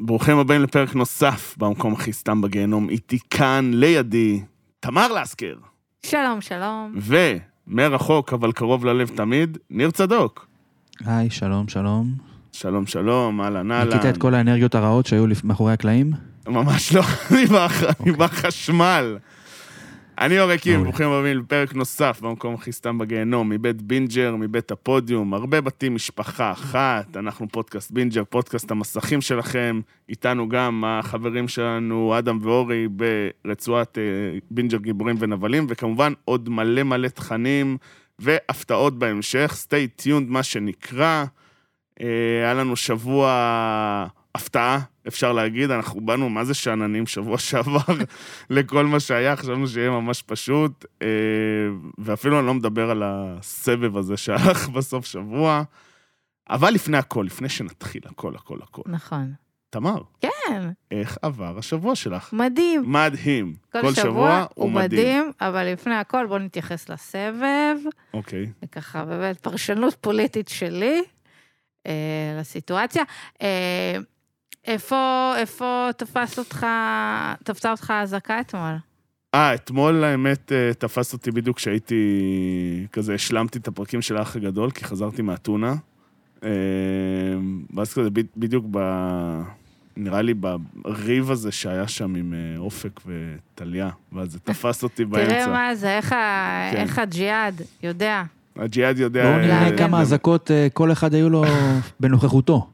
ברוכים הבאים לפרק נוסף במקום הכי סתם בגיהנום. איתי כאן, לידי, תמר לסקר. שלום, שלום. ומרחוק, אבל קרוב ללב תמיד, ניר צדוק. היי, שלום, שלום. שלום, שלום, אהלן, אהלן. ניקית את כל האנרגיות הרעות שהיו מאחורי הקלעים? ממש לא, אני בח- אני בחשמל. אני מעולה. ברוכים הבאים לפרק נוסף במקום הכי סתם בגיהנום, מבית בינג'ר, מבית הפודיום, הרבה בתים, משפחה אחת, אנחנו פודקאסט בינג'ר, פודקאסט המסכים שלכם, איתנו גם החברים שלנו, אדם ואורי, ברצועת אה, בינג'ר גיבורים ונבלים, וכמובן עוד מלא מלא תכנים והפתעות בהמשך, stay tuned, מה שנקרא. אה, היה לנו שבוע הפתעה, אפשר להגיד, אנחנו באנו, מה זה שאננים שבוע שעבר לכל מה שהיה, חשבנו שיהיה ממש פשוט, אה, ואפילו אני לא מדבר על הסבב הזה שהלך בסוף שבוע. אבל לפני הכל, לפני שנתחיל הכל, הכל, הכל. נכון. תמר, כן, איך עבר השבוע שלך? מדהים. מדהים. כל שבוע הוא מדהים, אבל לפני הכל בואו נתייחס לסבב, אוקיי. וככה באמת פרשנות פוליטית שלי אה, לסיטואציה. אה, איפה, איפה תפס אותך, תפסה אותך האזעקה אתמול? אה, אתמול האמת אה, תפס אותי בדיוק כשהייתי, כזה השלמתי את הפרקים של האח הגדול, כי חזרתי מאתונה. אה, ואז כזה ב- בדיוק ב... נראה לי בריב הזה שהיה שם עם אה, אופק וטליה, ואז זה תפס אותי באמצע. תראה מה זה, איך, ה, כן. איך הג'יהאד יודע. הג'יהאד יודע... בואו אה, נראה כן. כמה אזעקות אה, כל אחד היו לו בנוכחותו.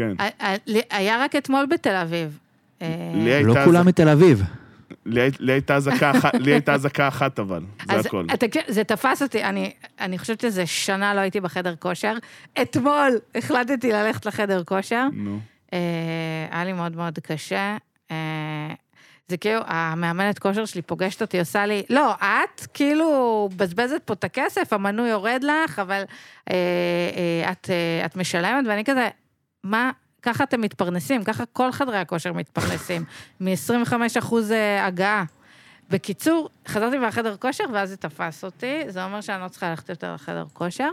כן. היה רק אתמול בתל אביב. אה, לא כולם מתל אביב. לי הי- לי הייתה אזעקה אחת- אבל, זה הכל. תקשיב, זה תפס אותי, אני, אני חושבת שזה שנה לא הייתי בחדר כושר. אתמול החלטתי ללכת לחדר כושר, נו. אה, היה לי מאוד מאוד קשה. אה, זה כאילו, המאמנת כושר שלי פוגשת אותי, עושה לי, לא, את כאילו מבזבזת פה את הכסף, המנוי יורד לך, אבל אה, אה, את, אה, את משלמת, ואני כזה, מה, ככה אתם מתפרנסים, ככה כל חדרי הכושר מתפרנסים, מ-25 אחוז הגעה. בקיצור, חזרתי מהחדר כושר, ואז זה תפס אותי, זה אומר שאני לא צריכה ללכת יותר לחדר כושר.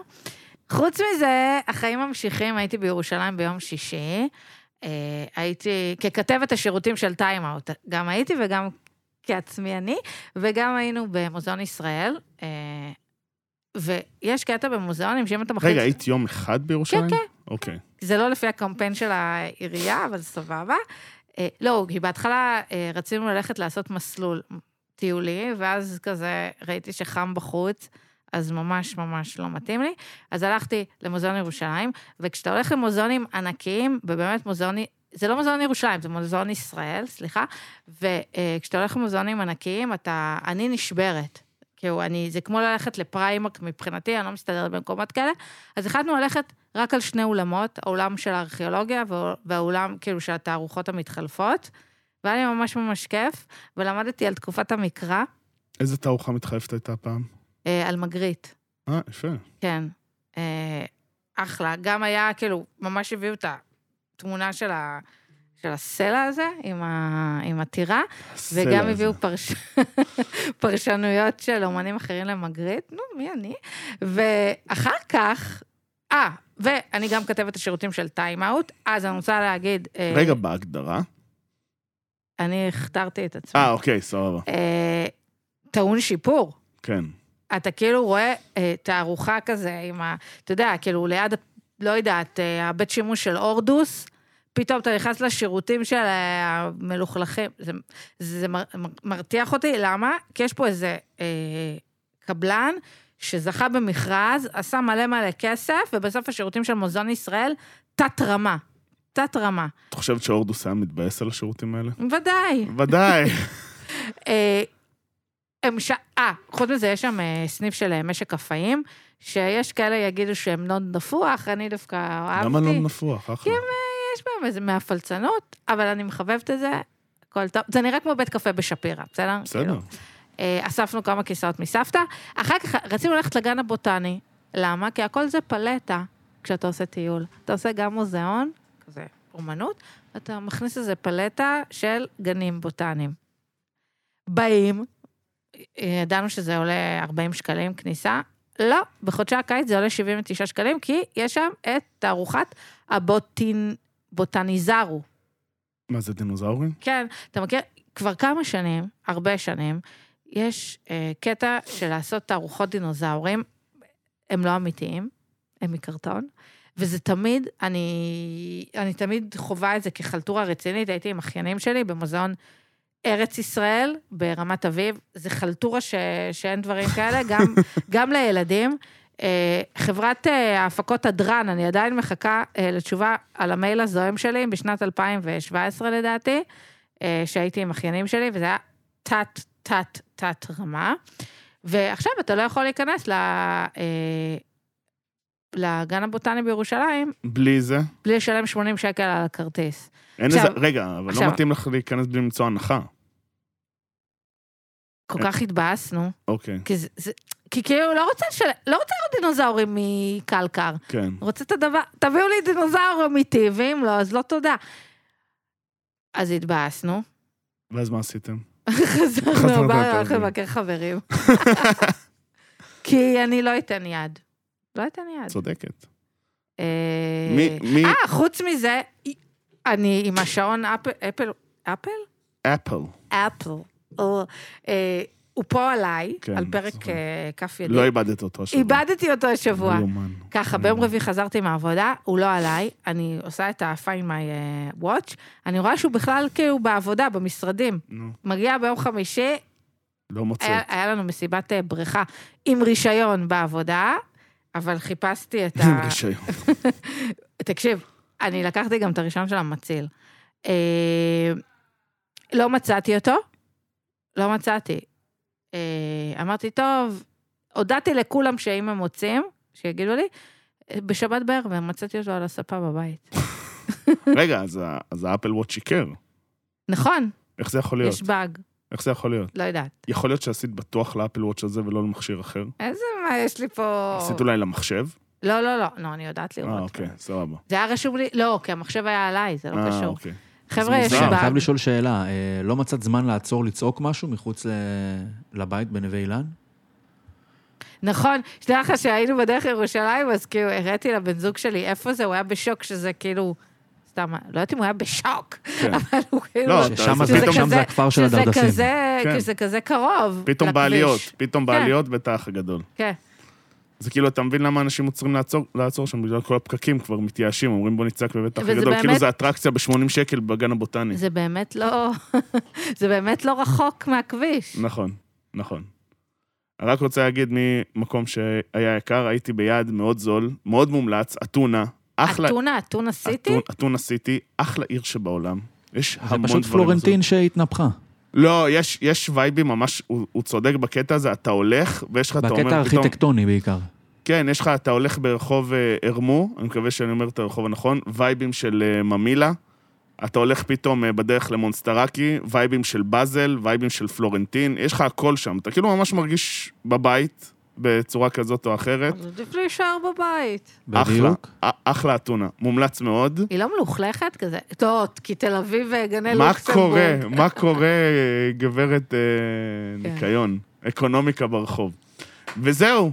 חוץ מזה, החיים ממשיכים, הייתי בירושלים ביום שישי, אה, הייתי ככתבת השירותים של טיים-אאוט, גם הייתי וגם כעצמי אני, וגם היינו במוזיאון ישראל, אה, ויש קטע במוזיאונים שאם אתה מחליט... רגע, היית יום אחד בירושלים? כן. אוקיי. זה לא לפי הקמפיין של העירייה, אבל סבבה. אה, לא, כי בהתחלה אה, רצינו ללכת לעשות מסלול טיולי, ואז כזה ראיתי שחם בחוץ, אז ממש ממש לא מתאים לי. אז הלכתי למוזיאון ירושלים, וכשאתה הולך למוזיאונים ענקיים, ובאמת מוזיאון... זה לא מוזיאון ירושלים, זה מוזיאון ישראל, סליחה, וכשאתה הולך למוזיאונים ענקיים, אתה... אני נשברת. כאילו, אני, זה כמו ללכת לפריימק מבחינתי, אני לא מסתדרת במקומות כאלה. אז החלטנו ללכת רק על שני אולמות, האולם של הארכיאולוגיה וה- והאולם, כאילו, של התערוכות המתחלפות. והיה לי ממש ממש כיף, ולמדתי על תקופת המקרא, איזה תערוכה מתחלפת הייתה הפעם? אה, על מגריט, אה, יפה. כן. אה, אחלה. גם היה, כאילו, ממש הביאו את התמונה של, ה, של הסלע הזה, עם, ה, עם הטירה, וגם הזה. הביאו פרש... פרשנויות של אומנים אחרים למגריט, נו, מי אני? ואחר כך, אה, ואני גם כתבת השירותים של טיים-אאוט, אז אני רוצה להגיד... אה, רגע, בהגדרה? אני הכתרתי את עצמי. אה, אוקיי, סבבה. אה, טעון שיפור. כן. אתה כאילו רואה אה, תערוכה כזה עם ה... אתה יודע, כאילו ליד, לא יודעת, אה, הבית שימוש של הורדוס, פתאום אתה נכנס לשירותים של המלוכלכים. זה, זה מר, מרתיח אותי, למה? כי יש פה איזה אה, קבלן שזכה במכרז, עשה מלא מלא כסף, ובסוף השירותים של מוזיאון ישראל, תת-רמה. תת-רמה. את חושבת שהורדוס היה מתבאס על השירותים האלה? ודאי. ודאי. אה, הם ש... אה, חוץ מזה, יש שם אה, סניף של אה, משק כפיים, שיש כאלה יגידו שהם נוד נפוח, אני דווקא אהבתי. למה לא נפוח? אחלה. יש בהם איזה מהפלצנות, אבל אני מחבבת את זה, הכל טוב. זה נראה כמו בית קפה בשפירא, בסדר? בסדר. כאילו, אה, אספנו כמה כיסאות מסבתא. אחר כך רצינו ללכת לגן הבוטני. למה? כי הכל זה פלטה כשאתה עושה טיול. אתה עושה גם מוזיאון, כזה אומנות, אתה מכניס איזה פלטה של גנים בוטניים. באים, ידענו שזה עולה 40 שקלים כניסה, לא, בחודשי הקיץ זה עולה 79 שקלים, כי יש שם את תערוכת הבוטניזרו. מה זה דינוזאורים? כן, אתה מכיר, כבר כמה שנים, הרבה שנים, יש אה, קטע של לעשות תערוכות דינוזאורים, הם לא אמיתיים, הם מקרטון, וזה תמיד, אני, אני תמיד חווה את זה כחלטורה רצינית, הייתי עם אחיינים שלי במוזיאון ארץ ישראל ברמת אביב, זה חלטורה ש, שאין דברים כאלה, גם, גם לילדים. אה, חברת אה, ההפקות הדרן, אני עדיין מחכה אה, לתשובה על המייל הזוהם שלי בשנת 2017 לדעתי, שהייתי עם אחיינים שלי, וזה היה תת, תת, תת רמה. ועכשיו אתה לא יכול להיכנס ל... לגן הבוטני בירושלים, בלי זה? בלי לשלם 80 שקל על הכרטיס. אין עכשיו- איזה... רגע, אבל עכשיו- לא מתאים לך להיכנס בלי למצוא הנחה. כל כך התבאסנו, אוקיי, כי זה... זה כי כאילו, לא רוצה לשלם, לא רוצה לראות דינוזאורים מקלקר. כן. רוצה את הדבר, תביאו לי דינוזאור אמיתי, ואם לא, אז לא תודה. אז התבאסנו, ואז מה עשיתם? חזרנו הביתה, הולכים כן. לבקר חברים. כי אני לא אתן יד. לא אתן יד. צודקת. אה. אה, חוץ מזה, אני עם השעון אפל, אפל, אפל? אפל. אפל. הוא פה עליי, כן, על פרק. אה, כף ידי. לא איבדתי אותו השבוע. איבדתי אותו השבוע. לא יאומן. ככה, לא ביום. רביעי חזרתי מהעבודה, הוא לא עליי, אני עושה את ה-find my אה, watch, אני רואה שהוא בכלל כאילו בעבודה, במשרדים. מגיע ביום חמישי, לא מוצא. היה, היה לנו מסיבת אה, בריכה עם רישיון בעבודה, אבל חיפשתי את עם ה... רישיון. תקשיב, אני לקחתי גם את הרישיון של המציל. לא מצאתי אותו, לא מצאתי. אה, אמרתי, טוב, הודעתי לכולם שאם הם מוצאים, שיגידו לי, אה, בשבת בערב מצאתי אותו על הספה בבית. רגע, אז אז האפל וואט שיקר. נכון, איך זה יכול להיות? יש באג, איך זה יכול להיות? לא יודעת. יכול להיות שעשית בטוח לאפל וואץ' הזה ולא למכשיר אחר? איזה מה יש לי פה... עשית אולי למחשב? לא, לא, לא, לא, אני יודעת לראות. אה, אוקיי, סבבה. זה היה רשום לי, לא, כי המחשב היה עליי, זה לא אה, קשור. אוקיי. חבר'ה, יש. אני. חייב לשאול שאלה, אה, לא מצאת זמן לעצור לצעוק משהו מחוץ ל- לבית בנווה אילן? נכון, שתדע לך שהיינו בדרך לירושלים, אז כאילו הראיתי לבן זוג שלי איפה זה, הוא היה בשוק שזה כאילו, סתם, לא יודעת אם הוא היה בשוק, כן. אבל הוא כאילו... לא, שם זה הכפר של הדרדסים. כן. שזה כזה קרוב. פתאום. בעליות, פתאום כן. בעליות בית האח הגדול. כן. זה כאילו, אתה מבין למה אנשים עוצרים לעצור, לעצור שם בגלל כל הפקקים, כבר מתייאשים, אומרים בוא נצעק בבית האח וזה הגדול, כאילו באמת- זה אטרקציה ב-80 שקל בגן הבוטני. זה באמת לא, זה באמת לא רחוק מהכביש. נכון, נכון. אני רק רוצה להגיד ממקום שהיה יקר, הייתי ביעד מאוד זול, מאוד מומלץ, אתונה, אחלה... אתונה, אתונה סיטי? אתונה- סיטי, אחלה עיר שבעולם. יש זה המון פשוט דברים פלורנטין שהתנפחה. לא, יש, יש וייבים ממש, הוא, הוא צודק בקטע הזה, אתה הולך, ויש לך, אתה אומר, בקטע הארכיטקטוני בעיקר. כן, יש לך, אתה הולך ברחוב אה, ארמו, אני מקווה שאני אומר את הרחוב הנכון, וייבים של אה, ממילה, אתה הולך פתאום אה, בדרך למונסטרקי, וייבים של באזל, וייבים של פלורנטין, יש לך הכל שם, אתה כאילו ממש מרגיש בבית, בצורה כזאת או אחרת. אז עדיף להישאר בבית. אחלה, בדיוק. א- אחלה אתונה, מומלץ מאוד. היא לא מלוכלכת כזה? טוב, כי תל אביב וגני מה לוקסמבורג. קורה, מה קורה, גברת אה, כן. ניקיון, אקונומיקה ברחוב. וזהו,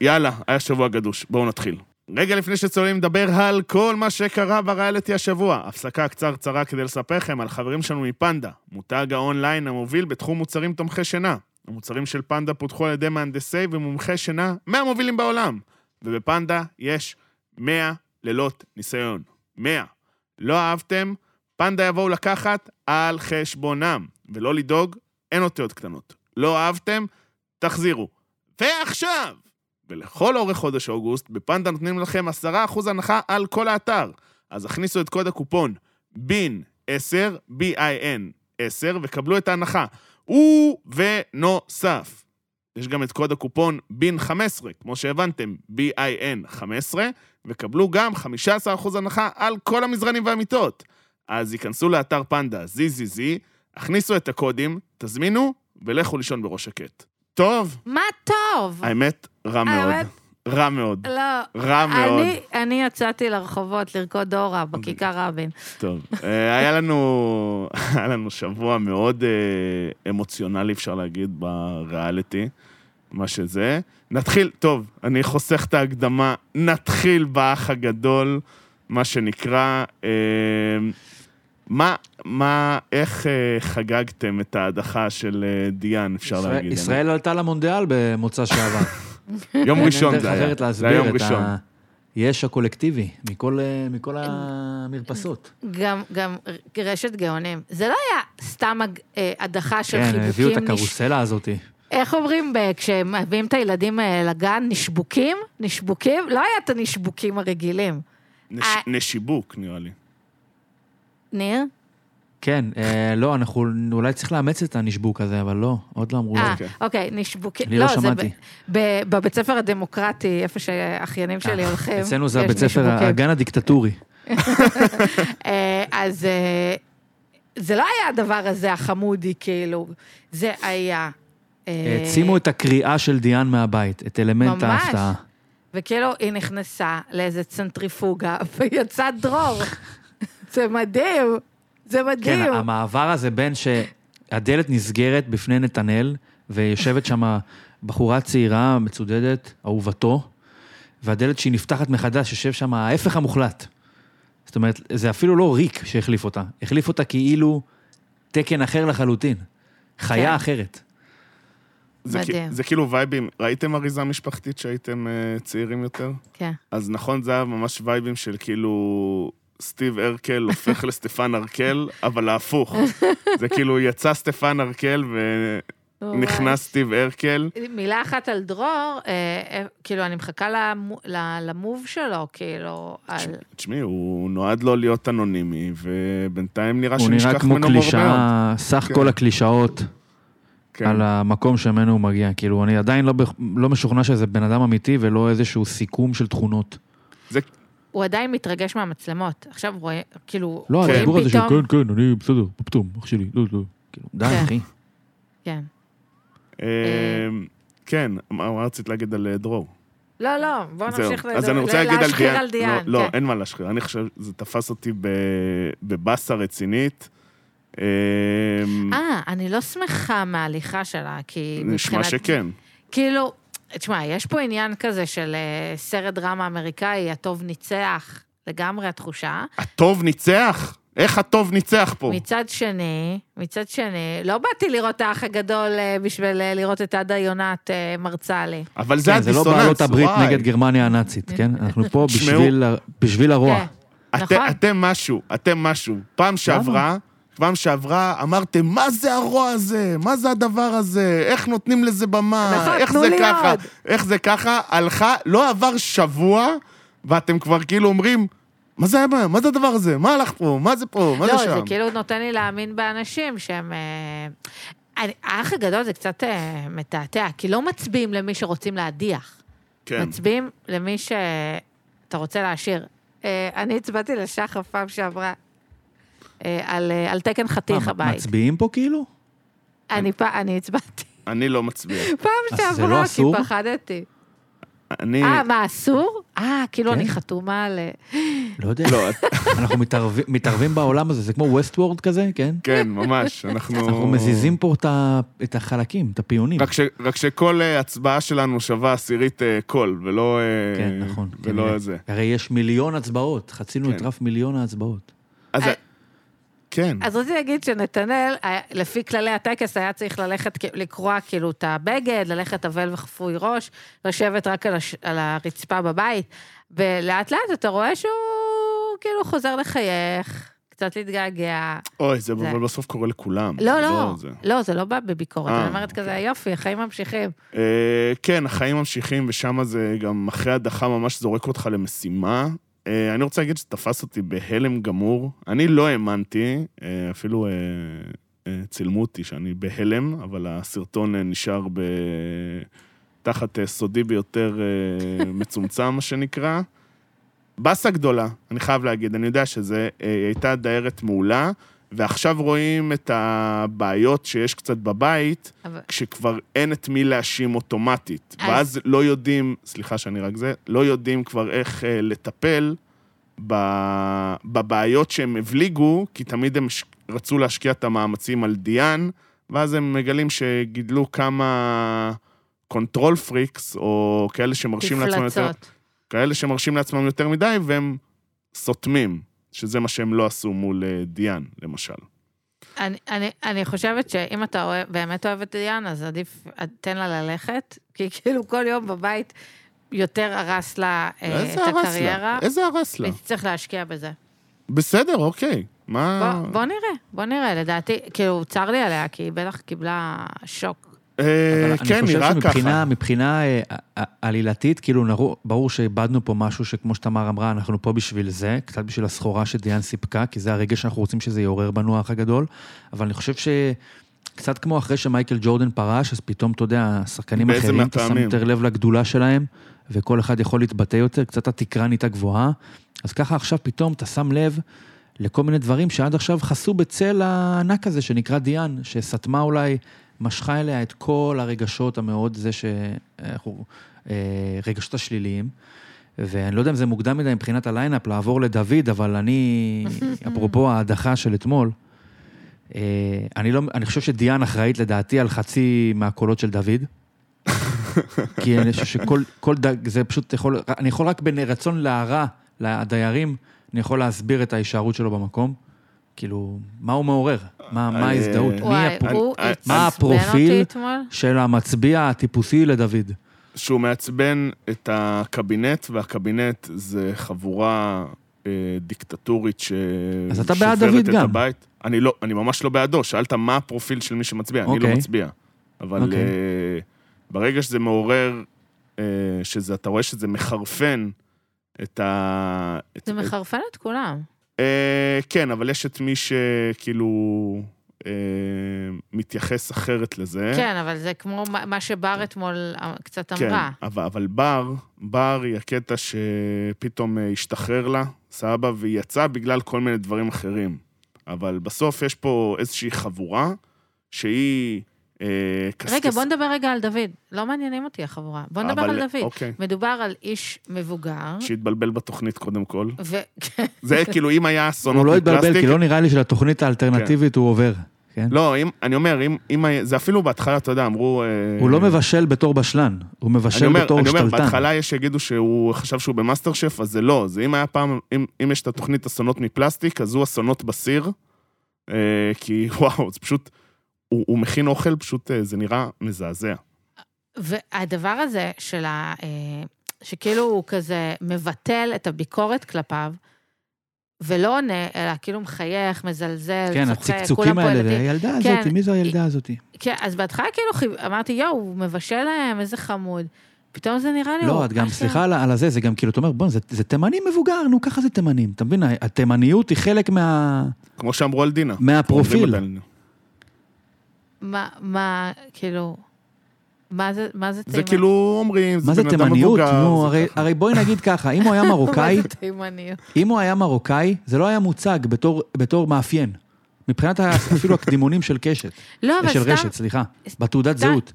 יאללה, היה שבוע גדוש, בואו נתחיל. רגע לפני שצוללים נדבר על כל מה שקרה בריאליטי השבוע. הפסקה קצרצרה כדי לספר לכם על חברים שלנו מפנדה, מותג האונליין המוביל בתחום מוצרים תומכי שינה. המוצרים של פנדה פותחו על ידי מהנדסי ומומחי שינה מהמובילים בעולם. ובפנדה יש 100 לילות ניסיון. 100. לא אהבתם? פנדה יבואו לקחת על חשבונם, ולא לדאוג, אין אותיות קטנות. לא אהבתם? תחזירו. ועכשיו! ולכל אורך חודש אוגוסט, בפנדה נותנים לכם 10% הנחה על כל האתר. אז הכניסו את קוד הקופון בין 10, B-I-N 10, וקבלו את ההנחה. ובנוסף, יש גם את קוד הקופון בין 15, כמו שהבנתם, B-I-N 15, וקבלו גם 15% הנחה על כל המזרנים והמיטות. אז ייכנסו לאתר פנדה ZZZ, הכניסו את הקודים, תזמינו, ולכו לישון בראש שקט. טוב, מה טוב? האמת, רע מאוד. רע מאוד. לא. רע מאוד. אני, אני יצאתי לרחובות לרקוד דורה בכיכר רבין. טוב, אה, היה לנו, היה לנו שבוע מאוד אה, אמוציונלי, אפשר להגיד, בריאליטי, מה שזה. נתחיל, טוב, אני חוסך את ההקדמה, נתחיל באח הגדול, מה שנקרא. אה, מה, מה, איך אה, חגגתם את ההדחה של אה, דיאן, אפשר ישראל- להגיד? ישראל עלתה למונדיאל במוצא שעבר. יום ראשון זה היה. זה היה להסביר יום את ראשון. ה... יש הקולקטיבי, מכל, אה, מכל המרפסות. גם, גם רשת גאונים. זה לא היה סתם אה, הדחה של כן, חיבוקים. הביאו את נש- הקרוסלה הזאת. איך אומרים כשמביאים את הילדים אה, לגן? נשבוקים? נשבוקים? לא היה את הנשבוקים הרגילים. נש, אה. נשיבוק, נראה לי. ניר? כן, אה, לא, אנחנו אולי צריך לאמץ את הנשבוק הזה, אבל לא, עוד לא אמרו אה. אוקיי, נשבוקים. אני לא זה שמעתי. ב- ב- בבית ספר הדמוקרטי, איפה שהאחיינים שלי הולכים. אצלנו זה יש הבית ספר. הגן הדיקטטורי. אה, אז אה, זה לא היה הדבר הזה החמודי, כאילו. זה היה... אה, העצימו את הקריאה של דיאן מהבית, את אלמנט ממש. ההפתעה. וכאילו, היא נכנסה לאיזה צנטריפוגה, ויצא דרור. זה מדהים, זה כן, מדהים. המעבר הזה בין שהדלת נסגרת בפני נתנאל, ויושבת שם בחורה צעירה, מצודדת, אהובתו, והדלת שהיא נפתחת מחדש, יושב שם ההפך המוחלט. זאת אומרת, זה אפילו לא ריק שהחליף אותה, החליף אותה כאילו תקן אחר לחלוטין. חיה כן. אחרת. זה, כי- מדהים. זה כאילו וייבים, ראיתם אריזה משפחתית שהייתם אה, צעירים יותר? כן. אז נכון, זה היה ממש וייבים של כאילו סטיב ארקל הופך לסטפן ארקל, אבל ההפוך. זה כאילו יצא סטפן ארקל ונכנס סטיב ארקל. מילה אחת על דרור, אה, אה, כאילו, אני מחכה למוב שלו, כאילו, על... תשמעי, הוא נועד לו להיות אנונימי, ובינתיים נראה הוא נראה שנשכח כמו ממנו הרבה מאוד. קלישאה, סך כן. כל הקלישאות כן. על המקום שממנו הוא מגיע. כאילו, אני עדיין לא לא משוכנע שזה בן אדם אמיתי ולא איזשהו סיכום של תכונות. זה, הוא עדיין מתרגש מהמצלמות. עכשיו רואה, כאילו, לא, כן. הדיבור הזה של כן, כן, אני בסדר, פתאום, אח שלי, לא, לא. כאילו, די, כן. אחי. כן. אה, כן, מה רצית להגיד על אה, דרור? לא, לא, בוא. נמשיך אז אני רוצה להגיד על דיאן. על דיאן. לא, לא, כן. אין מה להשחיר. אני חושב, זה תפס אותי ב- בבאסה רצינית. אה, אה, אני לא שמחה מההליכה שלה, כי נשמע שכן. כאילו, תשמע, יש פה עניין כזה של אה, סרט דרמה אמריקאי, הטוב ניצח, לגמרי התחושה. הטוב ניצח? איך הטוב ניצח פה? מצד שני, מצד שני, לא באתי לראות את האח הגדול אה, בשביל אה, לראות את עדה יונת מרצה לי. אבל זה כן, זה לא הדיסוננס, בעלות הברית וואי. נגד גרמניה הנאצית, כן? אנחנו פה. בשביל בשביל הרוע. כן, את, נכון. אתם משהו, אתם משהו. פעם שעברה, פעם שעברה אמרתם, מה זה הרוע הזה? מה זה הדבר הזה? איך נותנים לזה במה? איך זה ככה? עוד." איך זה ככה? הלכה, לא עבר שבוע, ואתם כבר כאילו אומרים, מה זה היה? מה זה הדבר הזה? מה הלך פה? מה זה פה? מה לא, זה זה שם? כאילו נותן לי להאמין באנשים שהם... אה, אני- האח הגדול זה קצת אה, מתעתע, כי לא מצביעים למי שרוצים להדיח. כן. מצביעים למי שאתה רוצה להשאיר. אה, אני הצבעתי לשחף פעם שעברה על, אה, על תקן חתיך מה, הבית. מצביעים פה כאילו? אני פ- אני הצבעתי אני לא מצביע. פעם אז זה לא שעברה, כי אסור? פחדתי. אני... אה, מה, אסור? אה, כאילו כן. אני חתומה על... אה, לא יודע. לא, אנחנו מתערבים- מתערבים בעולם הזה, זה כמו ווסט וורד כזה, כן? כן, ממש. אנחנו... אנחנו מזיזים פה את ה- את החלקים, את הפיונים. רק, ש, רק שכל אה, הצבעה שלנו שווה עשירית אה, קול, ולא... אה, כן, נכון. ולא כנראה. זה. הרי יש מיליון הצבעות, חצינו כן. את רף מיליון ההצבעות. אה, כן. אז רציתי להגיד שנתנאל, היה- לפי כללי הטקס, היה צריך ללכת, לקרוע כאילו את הבגד, ללכת אבל וחפוי ראש, לשבת רק על, הש, על הרצפה בבית, ולאט לאט אתה רואה שהוא כאילו חוזר לחייך, קצת להתגעגע. אוי, זה זה- אבל בסוף קורה לכולם. לא, לא, זה. לא, זה לא בא בביקורת, אה, אני אומרת כזה, יופי, החיים ממשיכים. אה, כן, החיים ממשיכים, ושם זה גם אחרי הדחה ממש זורק אותך למשימה. אה, אני רוצה להגיד שתפס אותי בהלם גמור. אני לא האמנתי, אה, אפילו אה, צילמו אותי שאני בהלם, אבל הסרטון נשאר ב... תחת סודי ביותר מצומצם, מה שנקרא. באסה גדולה, אני חייב להגיד, אני יודע שזה, היא הייתה דיירת מעולה, ועכשיו רואים את הבעיות שיש קצת בבית, אבל- כשכבר אין את מי להאשים אוטומטית. אז- ואז לא יודעים, סליחה שאני רק זה, לא יודעים כבר איך אה, לטפל ב- בבעיות שהם הבליגו, כי תמיד הם ש- רצו להשקיע את המאמצים על דיאן, ואז הם מגלים שגידלו כמה control freaks, או כאלה שמרשים לעצמם יותר. כאלה שמרשים לעצמם יותר מדי, והם סותמים, שזה מה שהם לא עשו מול אה, דיאן, למשל. אני, אני, אני חושבת שאם אתה אוהב, באמת אוהב את דיאן, אז עדיף, תן לה ללכת, כי כאילו כל יום בבית יותר הרס לה אה, את הרס הקריירה, לה? איזה הרס לה? והיא תצטרך להשקיע בזה. בסדר, אוקיי. מה... בוא, בוא נראה, בוא נראה, לדעתי, כאילו, צר לי עליה, כי היא בטח קיבלה שוק. אה, כן, אני חושב נראה שמבחינה ככה. מבחינה אה, ע- עלילתית, כאילו, ברור שאיבדנו פה משהו שכמו שתמר אמרה, אנחנו פה בשביל זה, קצת בשביל הסחורה שדיאן סיפקה, כי זה הרגע שאנחנו רוצים שזה יעורר בנו האח הגדול, אבל אני חושב ש... קצת כמו אחרי שמייקל ג'ורדן פרש, אז פתאום, אתה יודע, השחקנים באיזה אחרים, אתה שם? יותר לב לגדולה שלהם, וכל אחד יכול להתבטא יותר, קצת התקרה נהייתה גבוהה. אז ככה עכשיו פתאום אתה שם לב לכל מיני דברים שעד עכשיו חסו בצל הענק הזה שנקרא דיאן, שסתמה אולי, משכה אליה את כל הרגשות המאוד זה שאנחנו, אה, רגשות השליליים. ואני לא יודע אם זה מוקדם מדי מבחינת ה lineup לעבור לדוד, אבל אני, אפרופו ההדחה של אתמול, אה, אני, לא, אני חושב שדיאן אחראית לדעתי על חצי מהקולות של דוד. כי אני חושב שכל כל דג, זה פשוט יכול, אני יכול רק ברצון להרע לדיירים, אני יכול להסביר את ההישארות שלו במקום. כאילו, מה הוא מעורר? מה, מה אה, ההזדהות? מה הפרופיל? של המצביע הטיפוסי לדוד. שהוא מעצבן את הקבינט, והקבינט זה חבורה אה, דיקטטורית ש... אז אתה בעד שוברת דוד את גם. הבית. אני לא, אני ממש לא בעדו. שאלת מה הפרופיל של מי שמצביע, אני אוקיי. לא מצביע. אבל אוקיי. אה, ברגע שזה מעורר, אה, שזה, אתה רואה שזה מחרפן את ה... את, זה את, מחרפן את כולם. אה, כן, אבל יש את מי שכאילו אה, מתייחס אחרת לזה. כן, אבל זה כמו מה- שבר אתמול אה, קצת כן, אמרה. אבל, אבל בר, בר היא הקטע שפתאום אה, השתחרר לה, סבבה, והיא יצאה בגלל כל מיני דברים אחרים. אבל בסוף יש פה איזושהי חבורה שהיא... אה, קסקס... רגע, בוא נדבר רגע על דוד. לא מעניינים אותי החבורה. בוא נדבר אבל- על דוד. אוקיי. מדובר על איש מבוגר, שהתבלבל בתוכנית קודם כל. ו... זה כאילו, אם היה אסונות הוא לא התבלבל. כי לא נראה לי שלתוכנית האלטרנטיבית הוא עובר. כן? לא, אם, אני אומר, אם, אם זה אפילו בהתחלה, אתה יודע, אמרו... אה, הוא לא מבשל בתור בשלן, הוא מבשל אומר, בתור אני אומר, שתלטן. בהתחלה יש שיגידו שהוא חשב שהוא במאסטר שף, אז זה לא. זה אם היה פעם, אם, אם יש את התוכנית אסונות מפלסטיק, אז הוא אסונות בסיר. אה, כי וואו, זה פשוט, הוא, הוא מכין אוכל, פשוט אה, זה נראה מזעזע. והדבר הזה של ה... אה, שכאילו הוא כזה מבטל את הביקורת כלפיו, ולא עונה, אלא כאילו מחייך, מזלזל, כן, צוחק, כולם הצקצוקים פה האלה, ילדים. הילדה כן, הזאת, מי זו הילדה הזאת? כן, אז בהתחלה כאילו אמרתי, יואו, הוא מבשל להם, איזה חמוד. פתאום זה נראה לי... לא, את גם, סליחה על על הזה, זה גם כאילו, אתה אומר, בוא, זה- זה תימני מבוגר, נו, ככה זה תימנים. אתה מבין, התימניות היא חלק מה- כמו שאמרו על דינה. מהפרופיל. מה, מה, כאילו... מה זה, מה זה זה תימני? כאילו אומרים, מה זה זה בן אדם תימניות? מבוגר. נו, זה הרי- ככה. הרי בואי נגיד ככה, אם הוא היה מרוקאי, מה זה תימניות? אם הוא היה מרוקאי, זה לא היה מוצג בתור, בתור מאפיין. מבחינת אפילו הקדימונים של קשת, לא, אבל של סתם, רשת, סליחה, בתעודת זהות.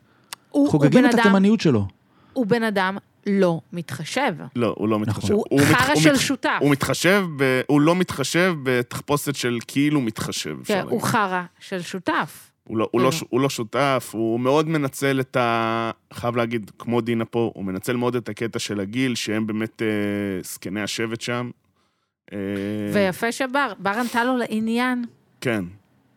הוא, הוא חוגגים את התימניות שלו. הוא בן אדם לא מתחשב. לא, הוא לא מתחשב. הוא מת- חרא הוא של שותף. הוא מתחשב, ב- הוא לא מתחשב בתחפושת של כאילו מתחשב. כן. הוא חרא של שותף. הוא לא, הוא, לא, כאילו. הוא לא שותף, הוא מאוד מנצל את ה... חייב להגיד, כמו דינה פה, הוא מנצל מאוד את הקטע של הגיל, שהם באמת אה, זקני השבט שם. אה, ויפה שבר, בר ענתה לו לעניין. כן,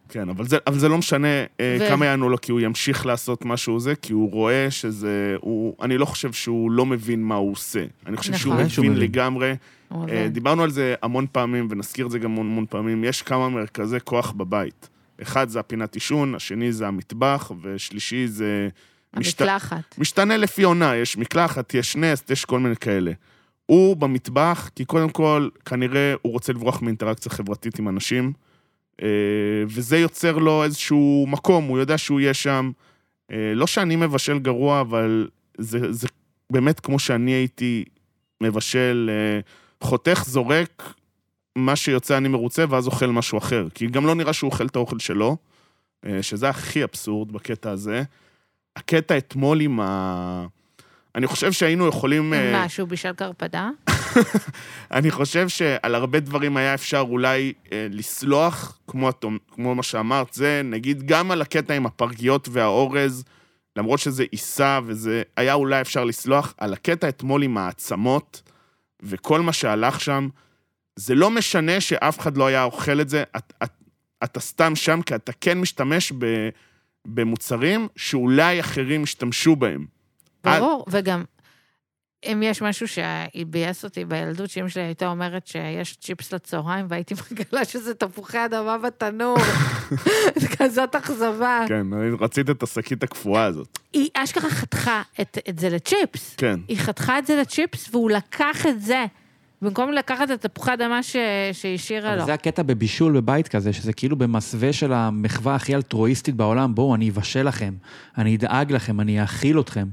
כן, אבל זה, אבל זה לא משנה אה, ו- כמה יענו לו, כי הוא ימשיך לעשות משהו זה, כי הוא רואה שזה... הוא, אני לא חושב שהוא לא מבין מה הוא עושה. אני חושב שהוא נכון. שהוא מבין מבין. לגמרי. הוא אה. דיברנו על זה המון פעמים, ונזכיר את זה גם המון המון פעמים. יש כמה מרכזי כוח בבית. אחד זה הפינת עישון, השני זה המטבח, ושלישי זה... משת- המקלחת. משתנה לפי עונה, יש מקלחת, יש נסט, יש כל מיני כאלה. הוא במטבח, כי קודם כל, כנראה הוא רוצה לברוח מאינטראקציה חברתית עם אנשים, אה, וזה יוצר לו איזשהו מקום, הוא יודע שהוא יהיה שם. אה, לא שאני מבשל גרוע, אבל זה, זה באמת כמו שאני הייתי מבשל, אה, חותך, זורק, מה שיוצא אני מרוצה, ואז אוכל משהו אחר. כי גם לא נראה שהוא אוכל את האוכל שלו, אה, שזה הכי אבסורד בקטע הזה. הקטע אתמול עם ה... אני חושב שהיינו יכולים... אה, מה, שהוא בישל קרפדה? אני חושב שעל הרבה דברים היה אפשר אולי אה, לסלוח, כמו, כמו מה שאמרת, זה נגיד גם על הקטע עם הפרגיות והאורז, למרות שזה עיסה וזה, היה אולי אפשר לסלוח, על הקטע אתמול עם העצמות וכל מה שהלך שם, זה לא משנה שאף אחד לא היה אוכל את זה, את, את, אתה סתם שם כי אתה כן משתמש ב, במוצרים שאולי אחרים השתמשו בהם. ברור, וגם, אם יש משהו שביאס אותי בילדות, שאמא שלי הייתה אומרת שיש צ'יפס לצהריים, והייתי מגלה שזה תפוחי אדמה בתנור. זה כזאת אכזבה. כן, רצית את השקית הקפואה הזאת. היא אשכרה חתכה את, את זה לצ'יפס. כן. היא חתכה את זה לצ'יפס, והוא לקח את זה. במקום לקחת את תפוחי אדמה ש... שהשאירה אבל לו. זה הקטע בבישול בבית כזה, שזה כאילו במסווה של המחווה הכי אלטרואיסטית בעולם, בואו, אני אבשל לכם, אני אדאג לכם, אני אאכיל אתכם.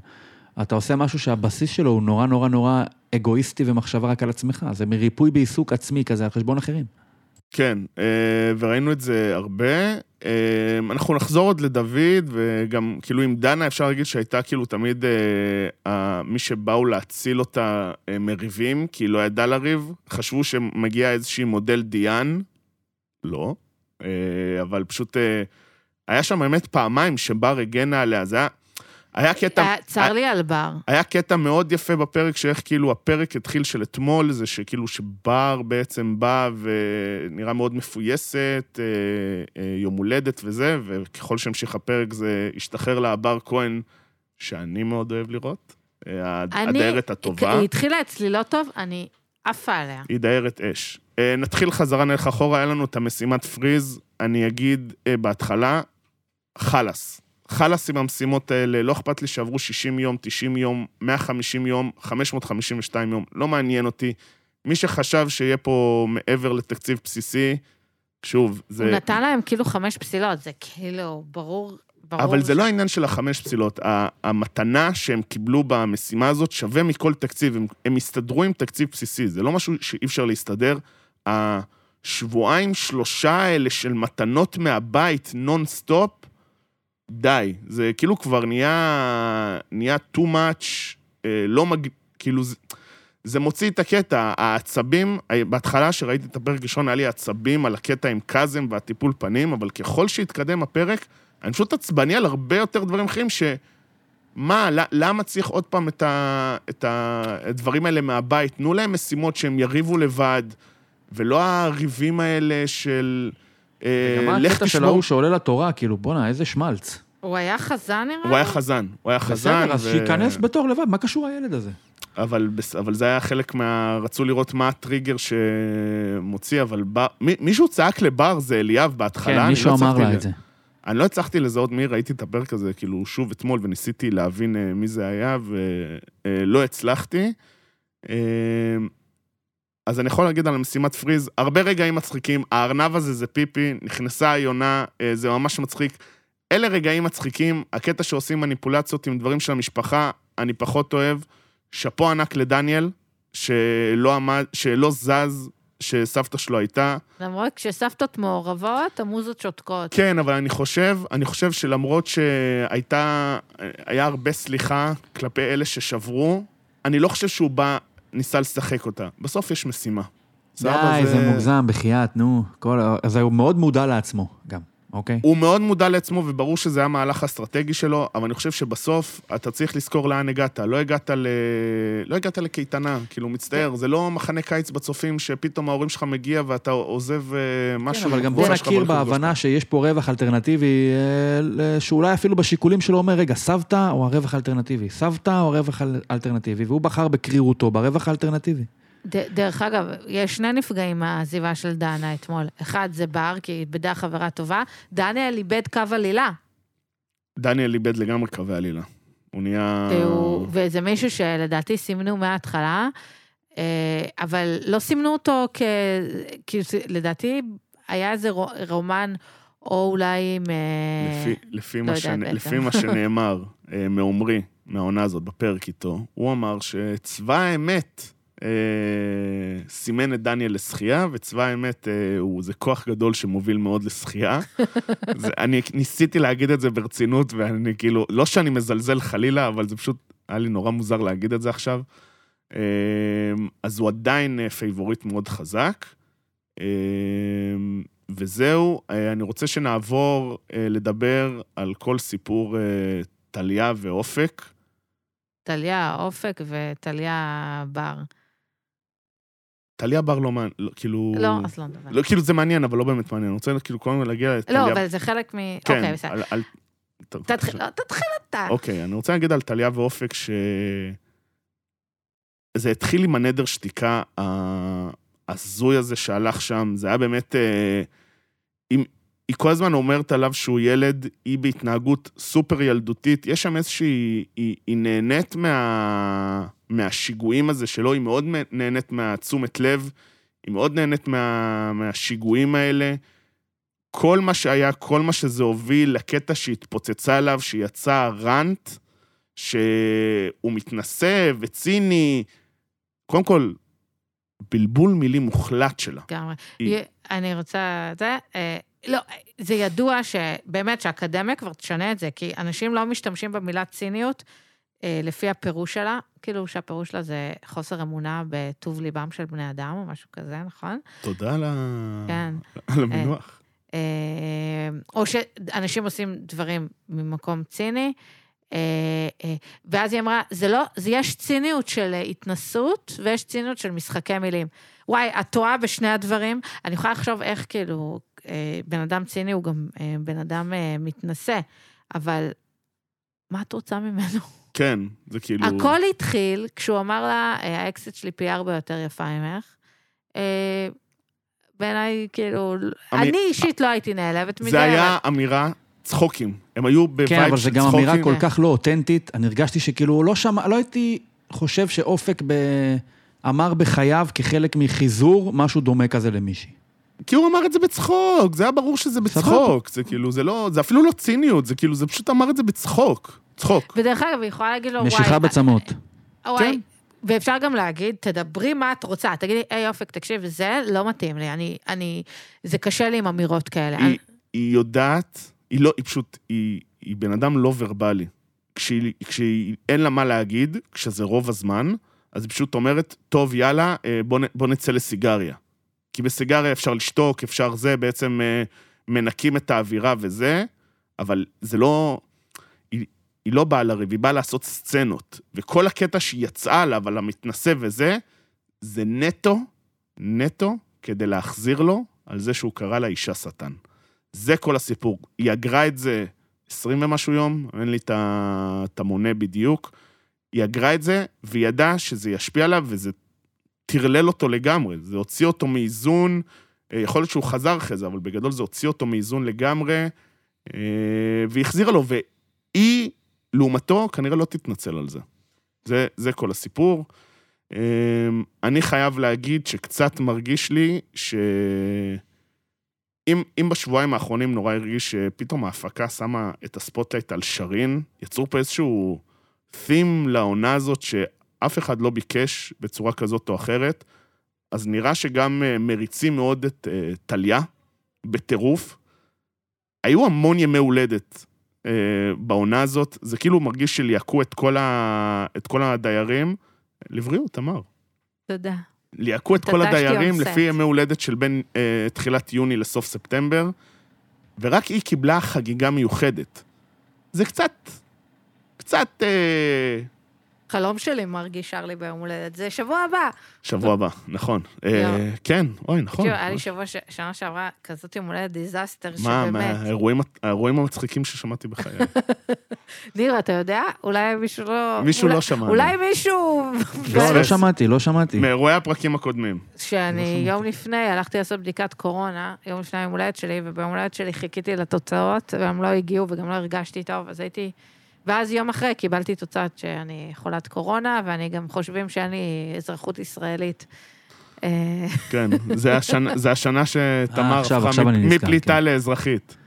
אתה עושה משהו שהבסיס שלו הוא נורא נורא נורא אגואיסטי ומחשבה רק על עצמך, זה מריפוי בעיסוק עצמי כזה על חשבון אחרים. כן, אה, וראינו את זה הרבה. אה, אנחנו נחזור עוד לדוד, וגם כאילו עם דנה אפשר להגיד שהייתה כאילו תמיד אה, מי שבאו להציל אותה אה, מריבים, כי היא לא ידעה לריב, חשבו שמגיע איזושהי מודל דיאן, לא, אה, אבל פשוט אה, היה שם באמת פעמיים שבר הגנה עליה, זה היה... היה קטע... היה- צר לי על בר. היה קטע מאוד יפה בפרק, שאיך כאילו הפרק התחיל של אתמול, זה שכאילו שבר בעצם בא ונראה מאוד מפויסת, אה, אה, יום הולדת וזה, וככל שהמשיך הפרק זה השתחרר לה בר כהן, שאני מאוד אוהב לראות. אה, הדיירת הטובה, היא התחילה אצלי לא טוב, אני עפה עליה. היא דיירת אש. אה, נתחיל חזרה, נלך אחורה, היה לנו את המשימת פריז, אני אגיד אה, בהתחלה, חלאס. חלאס עם המשימות האלה, לא אכפת לי שעברו 60 יום, 90 יום, 150 יום, 552 יום, לא מעניין אותי. מי שחשב שיהיה פה מעבר לתקציב בסיסי, שוב, זה... הוא נתן להם כאילו חמש פסילות, זה כאילו, ברור, ברור. אבל זה ש- לא העניין של החמש פסילות. המתנה שהם קיבלו במשימה הזאת שווה מכל תקציב. הם, הם הסתדרו עם תקציב בסיסי, זה לא משהו שאי אפשר להסתדר. השבועיים, שלושה האלה של מתנות מהבית נונסטופ, די. זה כאילו כבר נהיה, נהיה too much, אה, לא מג... כאילו זה... זה מוציא את הקטע, העצבים, בהתחלה שראיתי את הפרק ראשון, היה לי עצבים על הקטע עם קאזם והטיפול פנים, אבל ככל שהתקדם הפרק, אני פשוט עצבני על הרבה יותר דברים אחרים ש... מה, למה צריך עוד פעם את, ה, את הדברים האלה מהבית? תנו להם משימות שהם יריבו לבד, ולא הריבים האלה של... אה, גם לך הקטע של תשמור. ההוא שעולה לתורה, כאילו, בואנה, איזה שמלץ. הוא היה חזן נראה לי? הוא היה חזן, הוא היה חזן. בסדר, אז שייכנס בתור לבד, מה קשור הילד הזה? אבל, בס- אבל זה היה חלק מה... רצו לראות מה הטריגר שמוציא, אבל בר... מי, מישהו צעק לבר, זה אליאב בהתחלה. כן, אני מישהו לא אמר הצלחתי לה את זה. אני לא הצלחתי לזהות מי, ראיתי את הפרק הזה, כאילו, שוב אתמול, וניסיתי להבין אה, מי זה היה, ולא הצלחתי. אה, אז אני יכול להגיד על המשימת פריז, הרבה רגעים מצחיקים, הארנב הזה זה פיפי, נכנסה היונה, אה, זה ממש מצחיק. אלה רגעים מצחיקים, הקטע שעושים מניפולציות עם דברים של המשפחה, אני פחות אוהב. שאפו ענק לדניאל, שלא עמד, שלא זז, שסבתא שלו הייתה. למרות כשסבתות מעורבות, המוזות שותקות. כן, אבל אני חושב, אני חושב שלמרות שהייתה, היה הרבה סליחה כלפי אלה ששברו, אני לא חושב שהוא בא, ניסה לשחק אותה. בסוף יש משימה. די, זה מוגזם, בחייאת, נו. כל- אז הוא מאוד מודע לעצמו, גם, אוקיי? הוא מאוד מודע לעצמו, וברור שזה המהלך האסטרטגי שלו, אבל אני חושב שבסוף אתה צריך לזכור לאן הגעת. לא הגעת, ל... לא הגעת לקייטנה, כאילו, מצטער, זה לא מחנה קיץ בצופים שפתאום ההורים שלך מגיע ואתה עוזב אה, משהו. כן, אבל גם בוא נכיר בהבנה שיש פה רווח אלטרנטיבי, אה, שאולי אפילו בשיקולים שלו אומר, רגע, סבתא או הרווח האלטרנטיבי? סבתא או הרווח האל- האלטרנטיבי? והוא בחר בקרירותו ברווח האלטרנטיבי. ד- דרך אגב, יש שני נפגעים מהעזיבה של דנה אתמול. אחד זה בר, כי היא איבדה חברה טובה. דניאל איבד קו עלילה. דניאל איבד לגמרי קווי עלילה. הוא נהיה... והוא- וזה מישהו שלדעתי סימנו מההתחלה, אה, אבל לא סימנו אותו כ... כאילו, לדעתי היה איזה רו- רומן, או אולי עם... אה, לפי, לפי, לא מה שנ... לפי מה שנאמר אה, מעומרי, מהעונה הזאת, בפרק איתו, הוא אמר שצבא האמת סימן את דניאל לשחייה, וצבא האמת אה, הוא, זה כוח גדול שמוביל מאוד לשחייה. זה, אני ניסיתי להגיד את זה ברצינות, ואני כאילו, לא שאני מזלזל חלילה, אבל זה פשוט, היה לי נורא מוזר להגיד את זה עכשיו. אה, אז הוא עדיין אה, favorite מאוד חזק. אה, וזהו, אה, אני רוצה שנעבור אה, לדבר על כל סיפור אה, טליה ואופק. טליה אופק וטליה בר. טליה בר לא לא, כאילו... לא, אז לא נדבר. לא, כאילו זה מעניין, אבל לא באמת מעניין. אני רוצה כאילו קודם להגיע לטליה... לא, אבל זה חלק מ... כן, אוקיי, בסדר. על- על- תתחיל, לא, תתחיל אתה. אוקיי, אני רוצה להגיד על טליה ואופק ש... זה התחיל עם הנדר שתיקה ההזוי הזה שהלך שם, זה היה באמת... אה, אם... היא כל הזמן אומרת עליו שהוא ילד, היא בהתנהגות סופר ילדותית, יש שם איזושהי... היא, היא נהנית מה... מהשיגועים הזה שלו, היא מאוד נהנית מהתשומת לב, היא מאוד נהנית מה... מהשיגועים האלה. כל מה שהיה, כל מה שזה הוביל לקטע שהתפוצצה עליו, שיצא רנט, שהוא מתנשא וציני. קודם כל, בלבול מילים מוחלט שלה. לגמרי. היא- אני רוצה... זה, אה, לא, זה ידוע שבאמת שהאקדמיה כבר תשנה את זה, כי אנשים לא משתמשים במילה ציניות אה, לפי הפירוש שלה, כאילו שהפירוש שלה זה חוסר אמונה בטוב ליבם של בני אדם או משהו כזה, נכון? תודה על. כן. המינוח. אה, או שאנשים עושים דברים ממקום ציני. אה, אה, ואז היא אמרה, זה לא, זה יש ציניות של אה, התנסות ויש ציניות של משחקי מילים. וואי, את טועה בשני הדברים. אני יכולה לחשוב איך כאילו, אה, בן אדם ציני הוא גם אה, בן אדם אה, מתנשא, אבל מה את רוצה ממנו? כן, זה כאילו... הכל התחיל כשהוא אמר לה, "אה, האקסית שלי פי ארבע יותר יפה ממך. אה, בעיניי, כאילו, אמי- אני אישית לא הייתי נעלבת מזה. זה היה אבל- אמירה צחוקים. הם היו ב vibe של כן, צחוקים. אבל זה גם אמירה כל כן. כך לא אותנטית. אני הרגשתי שכאילו, לא שמע, לא הייתי חושב שאופק ב... אמר בחייו כחלק מחיזור משהו דומה כזה למישהי. כי הוא אמר את זה בצחוק, זה היה ברור שזה בצחוק. זה כאילו, זה לא... זה אפילו לא ציניות, זה כאילו, זה פשוט אמר את זה בצחוק. צחוק. ודרך אגב, היא יכולה להגיד לו, וואי... נשיכה בצמות. וואי, כן. ואפשר גם להגיד, תדברי מה את רוצה. תגידי, היי אופק, תקשיב, זה לא מתאים לי, אני, אני, זה קשה לי עם אמירות כאלה. אני, היא, היא יודעת, היא לא, היא פשוט, היא, היא בן אדם לא ורבלי. כשהיא, כשהיא אין לה מה להגיד, כשזה רוב הזמן, אז היא פשוט אומרת, טוב, יאללה, אה, בוא, בוא נצא לסיגריה. כי בסיגריה אפשר לשתוק, אפשר זה, בעצם אה, מנקים את האווירה וזה, אבל זה לא... היא, לא באה לריב, היא באה לעשות סצנות. וכל הקטע שהיא יצאה עליו, על המתנשא וזה, זה נטו, נטו, כדי להחזיר לו על זה שהוא קרא לה אישה שטן. זה כל הסיפור. היא אגרה את זה 20 ומשהו יום, אין לי את המונה בדיוק. היא אגרה את זה, והיא ידעה שזה ישפיע עליו, וזה טרלל אותו לגמרי. זה הוציא אותו מאיזון, אה, יכול להיות שהוא חזר אחרי זה, אבל בגדול זה הוציא אותו מאיזון לגמרי, אה, והחזירה לו, והיא, לעומתו, כנראה לא תתנצל על זה. זה, זה כל הסיפור. אה, אני חייב להגיד שקצת מרגיש לי ש... אם, אם בשבועיים האחרונים נורא הרגיש שפתאום ההפקה שמה את ה spotlight על שרין, יצרו פה איזשהו theme לעונה הזאת שאף אחד לא ביקש בצורה כזאת או אחרת, אז נראה שגם אה, מריצים מאוד את אה, טליה, בטירוף. היו המון ימי הולדת אה, בעונה הזאת, זה כאילו מרגיש שליהקו את כל, ה... את כל הדיירים, לבריאות, תמר. תודה. ליהקו את כל הדיירים. לפי ימי הולדת של בין אה, תחילת יוני לסוף ספטמבר, ורק היא קיבלה חגיגה מיוחדת. זה קצת, קצת אה, חלום שלי מרגיש שרלי ביום הולדת, זה שבוע הבא. שבוע הבא, נכון. אה, יואו. כן, אוי, נכון. תקשיב, היה לי שבוע, שנה שעברה, כזאת יום הולדת דיזסטר, מה, שבאמת. מהאירועים האירועים המצחיקים ששמעתי בחיי. ניר, אתה יודע? אולי מישהו לא... מישהו לא שמע. אולי מישהו... לא, לא. שמעתי, לא שמעתי. מאירועי הפרקים הקודמים. שאני יום לפני הלכתי לעשות בדיקת קורונה, יום לפני היום הולדת שלי, וביום הולדת שלי חיכיתי לתוצאות, והם לא הגיעו וגם לא הרגשתי טוב, אז הייתי... ואז יום אחרי קיבלתי תוצאת שאני חולת קורונה, ואני גם חושבים שאין לי אזרחות ישראלית. אה, כן, זה השנה, זה השנה שתמר אה, הפכה מפליטה כן. לאזרחית.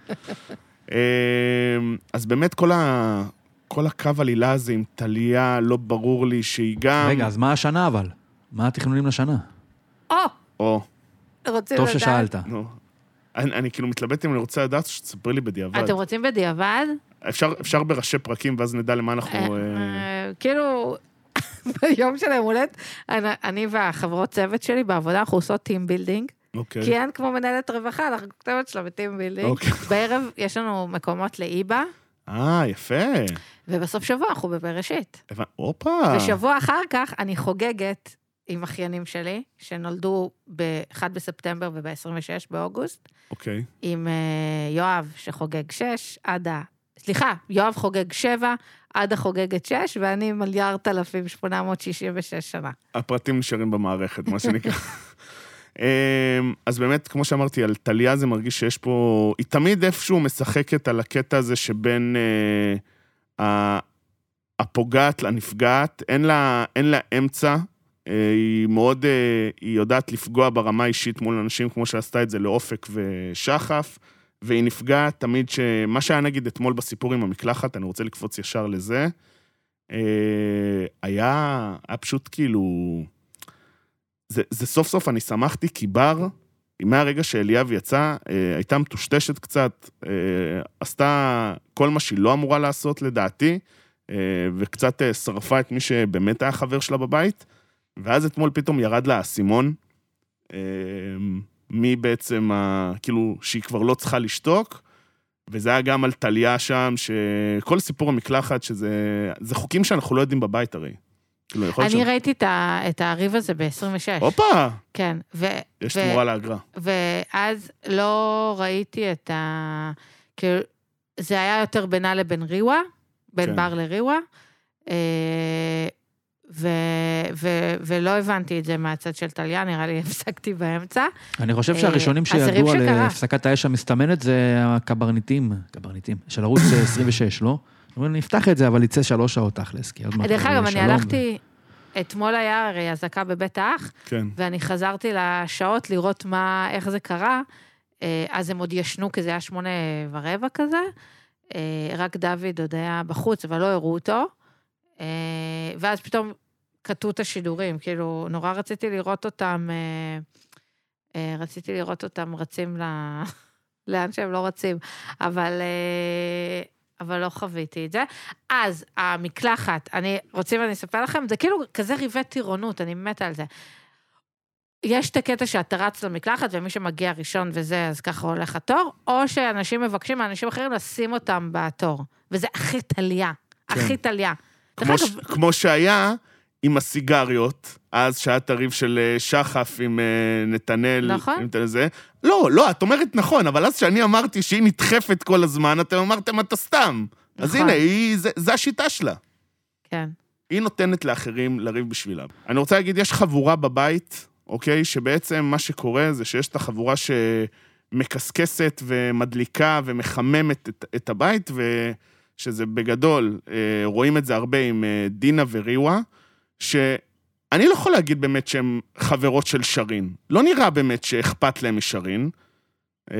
אמ, אז באמת כל, ה... כל הקו עלילה הזה עם טליה, לא ברור לי שהיא גם... רגע, אז מה השנה אבל? מה התכנונים לשנה? או, או, רוצים טוב לדעת? ששאלת. נו. אני, אני כאילו מתלבט אם אני רוצה לדעת, שתספרי לי בדיעבד. אתם רוצים בדיעבד? אפשר, אפשר בראשי פרקים, ואז נדע למה אנחנו... אה, אה, אה, כאילו, ביום של היום הולדת, אני- אני והחברות צוות שלי בעבודה, אנחנו עושות team building, אוקיי. כי אין כמו מנהלת רווחה, אנחנו כתבת שלה ב team building. אוקיי. בערב יש לנו מקומות לאיבה, אה, יפה. ובסוף שבוע אנחנו בבראשית. הופה. ושבוע אחר כך אני חוגגת עם אחיינים שלי, שנולדו ב-1 בספטמבר וב-26 באוגוסט, אוקיי. עם אה, יואב שחוגג 6 עד ה... סליחה, יואב חוגג 7 עד החוגגת 6, ואני מיליארד אלפים 866 שנה. הפרטים נשארים במערכת, מה שנקרא. אמ, אז באמת, כמו שאמרתי, על טליה זה מרגיש שיש פה... היא תמיד איפשהו משחקת על הקטע הזה שבין אה, הפוגעת לנפגעת, אין לה, אין לה אמצע. אה, היא מאוד, אה, היא יודעת לפגוע ברמה האישית מול אנשים, כמו שעשתה את זה לאופק ושחף, והיא נפגעת תמיד ש... מה שהיה נגיד אתמול בסיפור עם המקלחת, אני רוצה לקפוץ ישר לזה, אה, היה, היה פשוט כאילו... זה, זה סוף סוף, אני שמחתי, כי בר, מהרגע שאליאב יצא, אה, הייתה מטושטשת קצת, אה, עשתה כל מה שהיא לא אמורה לעשות, לדעתי, וקצת שרפה את מי שבאמת היה חבר שלה בבית, ואז אתמול פתאום ירד לה האסימון, מי בעצם, ה, כאילו, שהיא כבר לא צריכה לשתוק, וזה היה גם על טליה שם, שכל סיפור המקלחת, שזה זה חוקים שאנחנו לא יודעים בבית הרי. כאילו, יכול להיות אני ש... ראיתי את ה- את הריב הזה ב-26. הופה! כן, ו... יש ו- תמורה לאגרה. ואז לא ראיתי את ה... כאילו, זה היה יותר בינה לבין ריווה, בין כן. בר לריווה, אה, ו... ו... ולא הבנתי את זה מהצד של טליה, נראה לי הפסקתי באמצע. אני חושב אה, שהראשונים שידעו על. אה, הפסקת האש המסתמנת זה הקברניטים, קברניטים, של ערוץ אה, 26, לא? אומרים, נפתח את זה, אבל יצא שלוש שעות תכלס, כי עוד מעט... דרך אגב, אני. הלכתי, אתמול היה הרי אזעקה בבית האח, כן. ואני חזרתי לשעות לראות מה, איך זה קרה. אה, אז הם עוד ישנו, כי זה היה שמונה ורבע כזה. אה, רק דוד עוד היה בחוץ, אבל לא הראו אותו. אה, ואז פתאום קטעו את השידורים, כאילו, נורא רציתי לראות אותם, אה, אה, רציתי לראות אותם רצים ל... לאן שהם לא רצים, אבל, אה, אבל לא חוויתי את זה. אז המקלחת, אני, רוצים אני אספר לכם, זה כאילו כזה ריבי טירונות, אני מתה על זה. יש את הקטע שאתה רץ למקלחת, ומי שמגיע ראשון וזה, אז ככה הולך התור, או שאנשים מבקשים מאנשים אחרים לשים אותם בתור. וזה הכי טליה, הכי טליה. כמו, ש... כמו שהיה עם הסיגריות, אז שהיה את הריב של אה, שחף עם אה, נתנאל. נכון. עם את זה. לא, לא, את אומרת נכון, אבל אז שאני אמרתי שהיא נדחפת כל הזמן, אתם אמרתם, אתה סתם. אז נכון. הנה, היא, זה, זה השיטה שלה. כן. היא נותנת לאחרים לריב בשבילם. אני רוצה להגיד, יש חבורה בבית, אוקיי? שבעצם מה שקורה זה שיש את החבורה שמקסקסת ומדליקה ומחממת את, את הבית, ושזה בגדול, אה, רואים את זה הרבה עם דינה וריווה, שאני לא יכול להגיד באמת שהן חברות של שרין. לא נראה באמת שאכפת להם משרין. אה,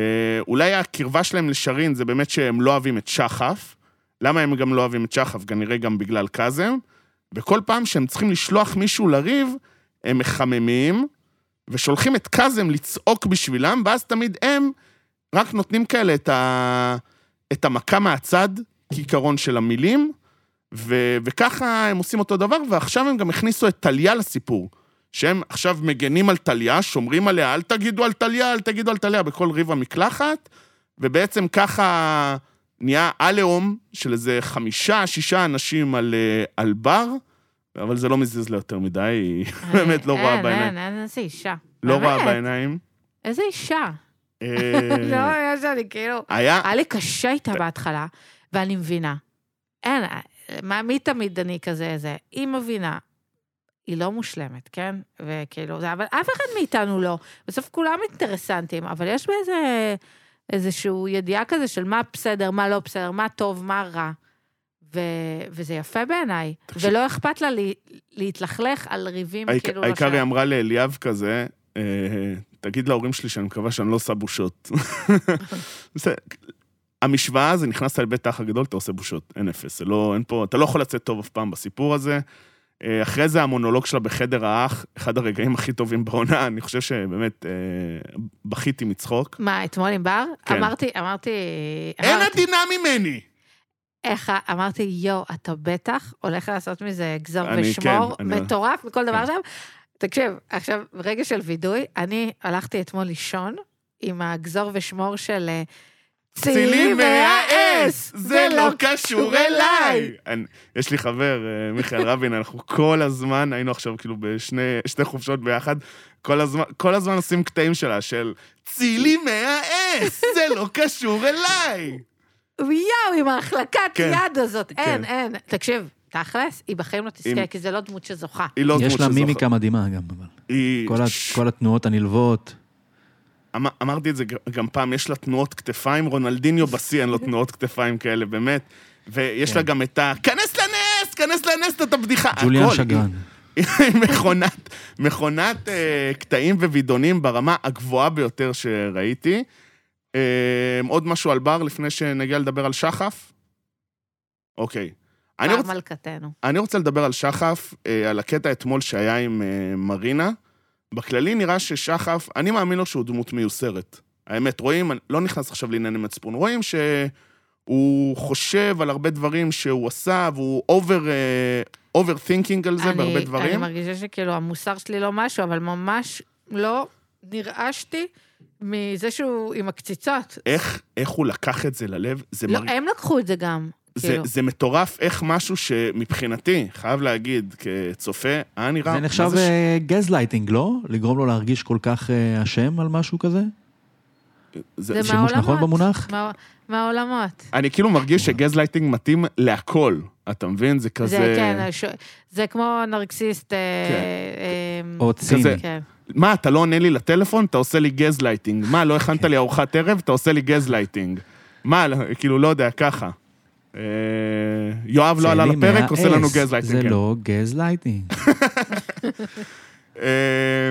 אולי הקרבה שלהם לשרין זה באמת שהם לא אוהבים את שחף. למה הם גם לא אוהבים את שחף? כנראה גם בגלל קאזם. וכל פעם שהם צריכים לשלוח מישהו לריב, הם מחממים, ושולחים את קאזם לצעוק בשבילם, ואז תמיד הם רק נותנים כאלה את, ה... את המכה מהצד, כעיקרון של המילים, ו... וככה הם עושים אותו דבר, ועכשיו הם גם הכניסו את טליה לסיפור. שהם עכשיו מגנים על טליה, שומרים עליה, אל תגידו על טליה, אל תגידו על טליה, בכל ריב המקלחת, ובעצם ככה נהיה עליהום של איזה חמישה, שישה אנשים על, אה, על בר, אבל זה לא מזיז לה יותר מדי, היא באמת לא רואה בעיניים. אין, אין, איזה אישה. לא רואה בעיניים. איזה אישה. אה, לא, יש לי כאילו... היה לי קשה איתה בהתחלה, ואני מבינה. אין, מה, מי תמיד אני כזה, זה? היא מבינה. היא לא מושלמת, כן? וכאילו, זה, אבל אף אחד מאיתנו לא. בסוף כולם אינטרסנטים, אבל יש באיזה... איזושהי ידיעה כזה של מה בסדר, מה לא בסדר, מה טוב, מה רע. ו... וזה יפה בעיניי. תקשיב- ולא אכפת לה לי... להתלכלך על ריבים העיק- כאילו העיקר היא. אמרה לאליאב כזה, אה, תגיד להורים שלי שאני מקווה שאני לא עושה בושות. המשוואה זה נכנסת לבית האח הגדול, אתה עושה בושות, אין אפס, זה לא, אין פה, אתה לא יכול לצאת טוב אף פעם בסיפור הזה. אה, אחרי זה המונולוג שלה בחדר האח, אחד הרגעים הכי טובים בעונה, אני חושב שבאמת אה, בכיתי מצחוק. מה, אתמול עם בר? כן. אמרתי, אמרתי... אין אמרתי, עדינה ממני! איך, אמרתי, יואו, אתה בטח הולך לעשות מזה גזור אני- ושמור, כן, אני- מטורף מכל דבר כן. שם. תקשיב, עכשיו, רגע של וידוי, אני הלכתי אתמול לישון עם הגזור ושמור של אה, צילים מהאס, זה לא קשור אליי. אני- יש לי חבר, אה, מיכאל רבין, אנחנו כל הזמן, היינו עכשיו כאילו בשני שתי חופשות ביחד, כל הזמן, כל הזמן עושים קטעים שלה, של צילים מהאס, זה לא קשור אליי. יואו, עם ההחלקת כן, יד הזאת, אין, כן. אין. תקשיב, תכלס, היא בחיים לא תזכה, כי זה לא דמות שזוכה. היא לא יש דמות לה שזוכה. מימיקה מדהימה גם, אבל. היא... כל ה- כל התנועות הנלוות. אמ- אמרתי את זה גם פעם, יש לה תנועות כתפיים, רונלדיניו בשיא אין לו תנועות כתפיים כאלה, באמת. ויש כן. לה גם את ה... כנס לנס, כנס לנס, אתה בדיחה. ג'וליאן. שגרן. מכונת, מכונת אה, קטעים ווידונים ברמה הגבוהה ביותר שראיתי. אה, עוד משהו על בר לפני שנגיע לדבר על שחף? אוקיי. אני בר רוצה, מלכתנו. אני רוצה לדבר על שחף, אה, על הקטע אתמול שהיה עם אה, מרינה. בכללי נראה ששחף, אני מאמין לו שהוא דמות מיוסרת. האמת, רואים, אני לא נכנס עכשיו לענייני מצפון, רואים שהוא חושב על הרבה דברים שהוא עשה, והוא over, overthinking על זה אני- בהרבה אני דברים. מרגישה שכאילו המוסר שלי לא משהו, אבל ממש לא נרעשתי מזה שהוא עם הקציצות. איך, איך הוא לקח את זה ללב, זה, לא, מרג... הם לקחו את זה גם. זה, כאילו. זה מטורף איך משהו שמבחינתי, חייב להגיד, כצופה, היה נראה... זה נחשב ש- גזלייטינג, לא? לגרום לו להרגיש כל כך אה, אשם על משהו כזה? זה, שימוש נכון מהעולמות. במונח? מה- מהעולמות. אני כאילו מרגיש שגזלייטינג מתאים להכל, אתה מבין? זה כזה... זה כן, ש- זה כמו נרקסיסט. אה, כן. אה, או ציני. כזה. כן. מה, אתה לא עונה לי לטלפון? אתה עושה לי גזלייטינג. מה, לא הכנת לי ארוחת ערב? אתה עושה לי גזלייטינג. מה, לא- כאילו, לא יודע, ככה. אה, יואב לא עלה לפרק, עושה לנו מהעס. גזלייטינג. זה כן. לא גזלייטינג. אה,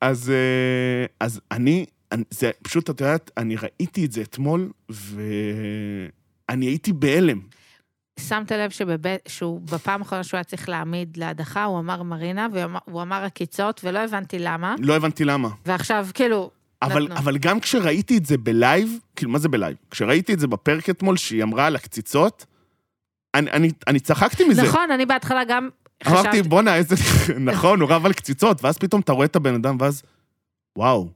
אז אה, אז אני, זה פשוט, את יודעת, אני ראיתי את זה אתמול, ואני הייתי בהלם. שמת לב שבבית, שהוא בפעם האחרונה שהוא היה צריך להעמיד להדחה, הוא אמר מרינה, והוא אמר קציצות, ולא הבנתי למה. לא הבנתי למה. ועכשיו, כאילו, אבל, נתנו. אבל גם כשראיתי את זה ב live, כאילו, מה זה ב live? כשראיתי את זה בפרק אתמול, שהיא אמרה על הקציצות, אני, אני, אני צחקתי מזה. נכון, אני בהתחלה גם אמרתי, חשבתי, בואנה, איזה... נכון, הוא רב על קציצות, ואז פתאום אתה רואה את הבן אדם, ואז... וואו.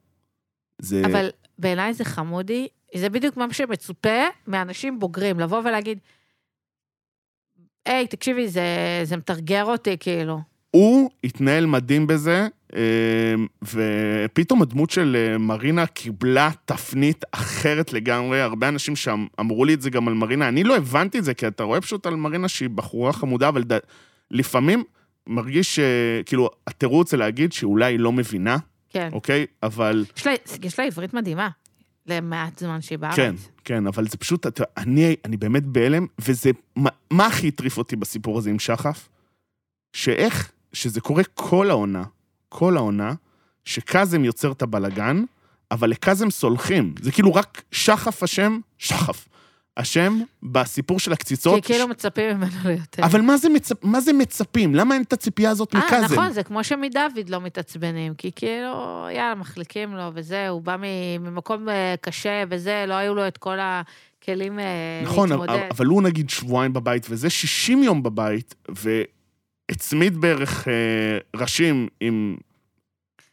זה... אבל בעיניי זה חמודי, זה בדיוק מה שמצופה מאנשים בוגרים, לבוא ולהגיד, היי, תקשיבי, זה, זה מתרגר אותי, כאילו. הוא התנהל מדהים בזה, אה, ופתאום הדמות של אה, מרינה קיבלה תפנית אחרת לגמרי. הרבה אנשים שם אמרו לי את זה גם על מרינה. אני לא הבנתי את זה, כי אתה רואה פשוט על מרינה שהיא בחורה חמודה, אבל ד... לפעמים מרגיש שכאילו, התירוץ זה להגיד שאולי היא לא מבינה, כן. אוקיי? אבל... יש לה, יש לה עברית מדהימה, למעט זמן שהיא בארץ. כן, כן, אבל זה פשוט, אתה, אני, אני באמת בהלם, וזה, מה, מה הכי הטריף אותי בסיפור הזה עם שחף? שאיך, שזה קורה כל העונה, כל העונה, שקאזם יוצר את הבלגן, אבל לקאזם סולחים. זה כאילו רק שחף אשם, שחף, אשם בסיפור של כי הקציצות. כאילו מצפים ממנו ליותר. אבל מה זה, מצפ... מה זה מצפים? למה אין את הציפייה הזאת אה, מקאזם? נכון, זה כמו שמדוד לא מתעצבנים, כי כאילו, יאללה, מחליקים לו וזה, הוא בא ממקום אה, קשה וזה, לא היו לו את כל הכלים אה, נכון, להתמודד. אבל הוא נגיד שבועיים בבית, וזה 60 יום בבית, והצמיד בערך אה, ראשים עם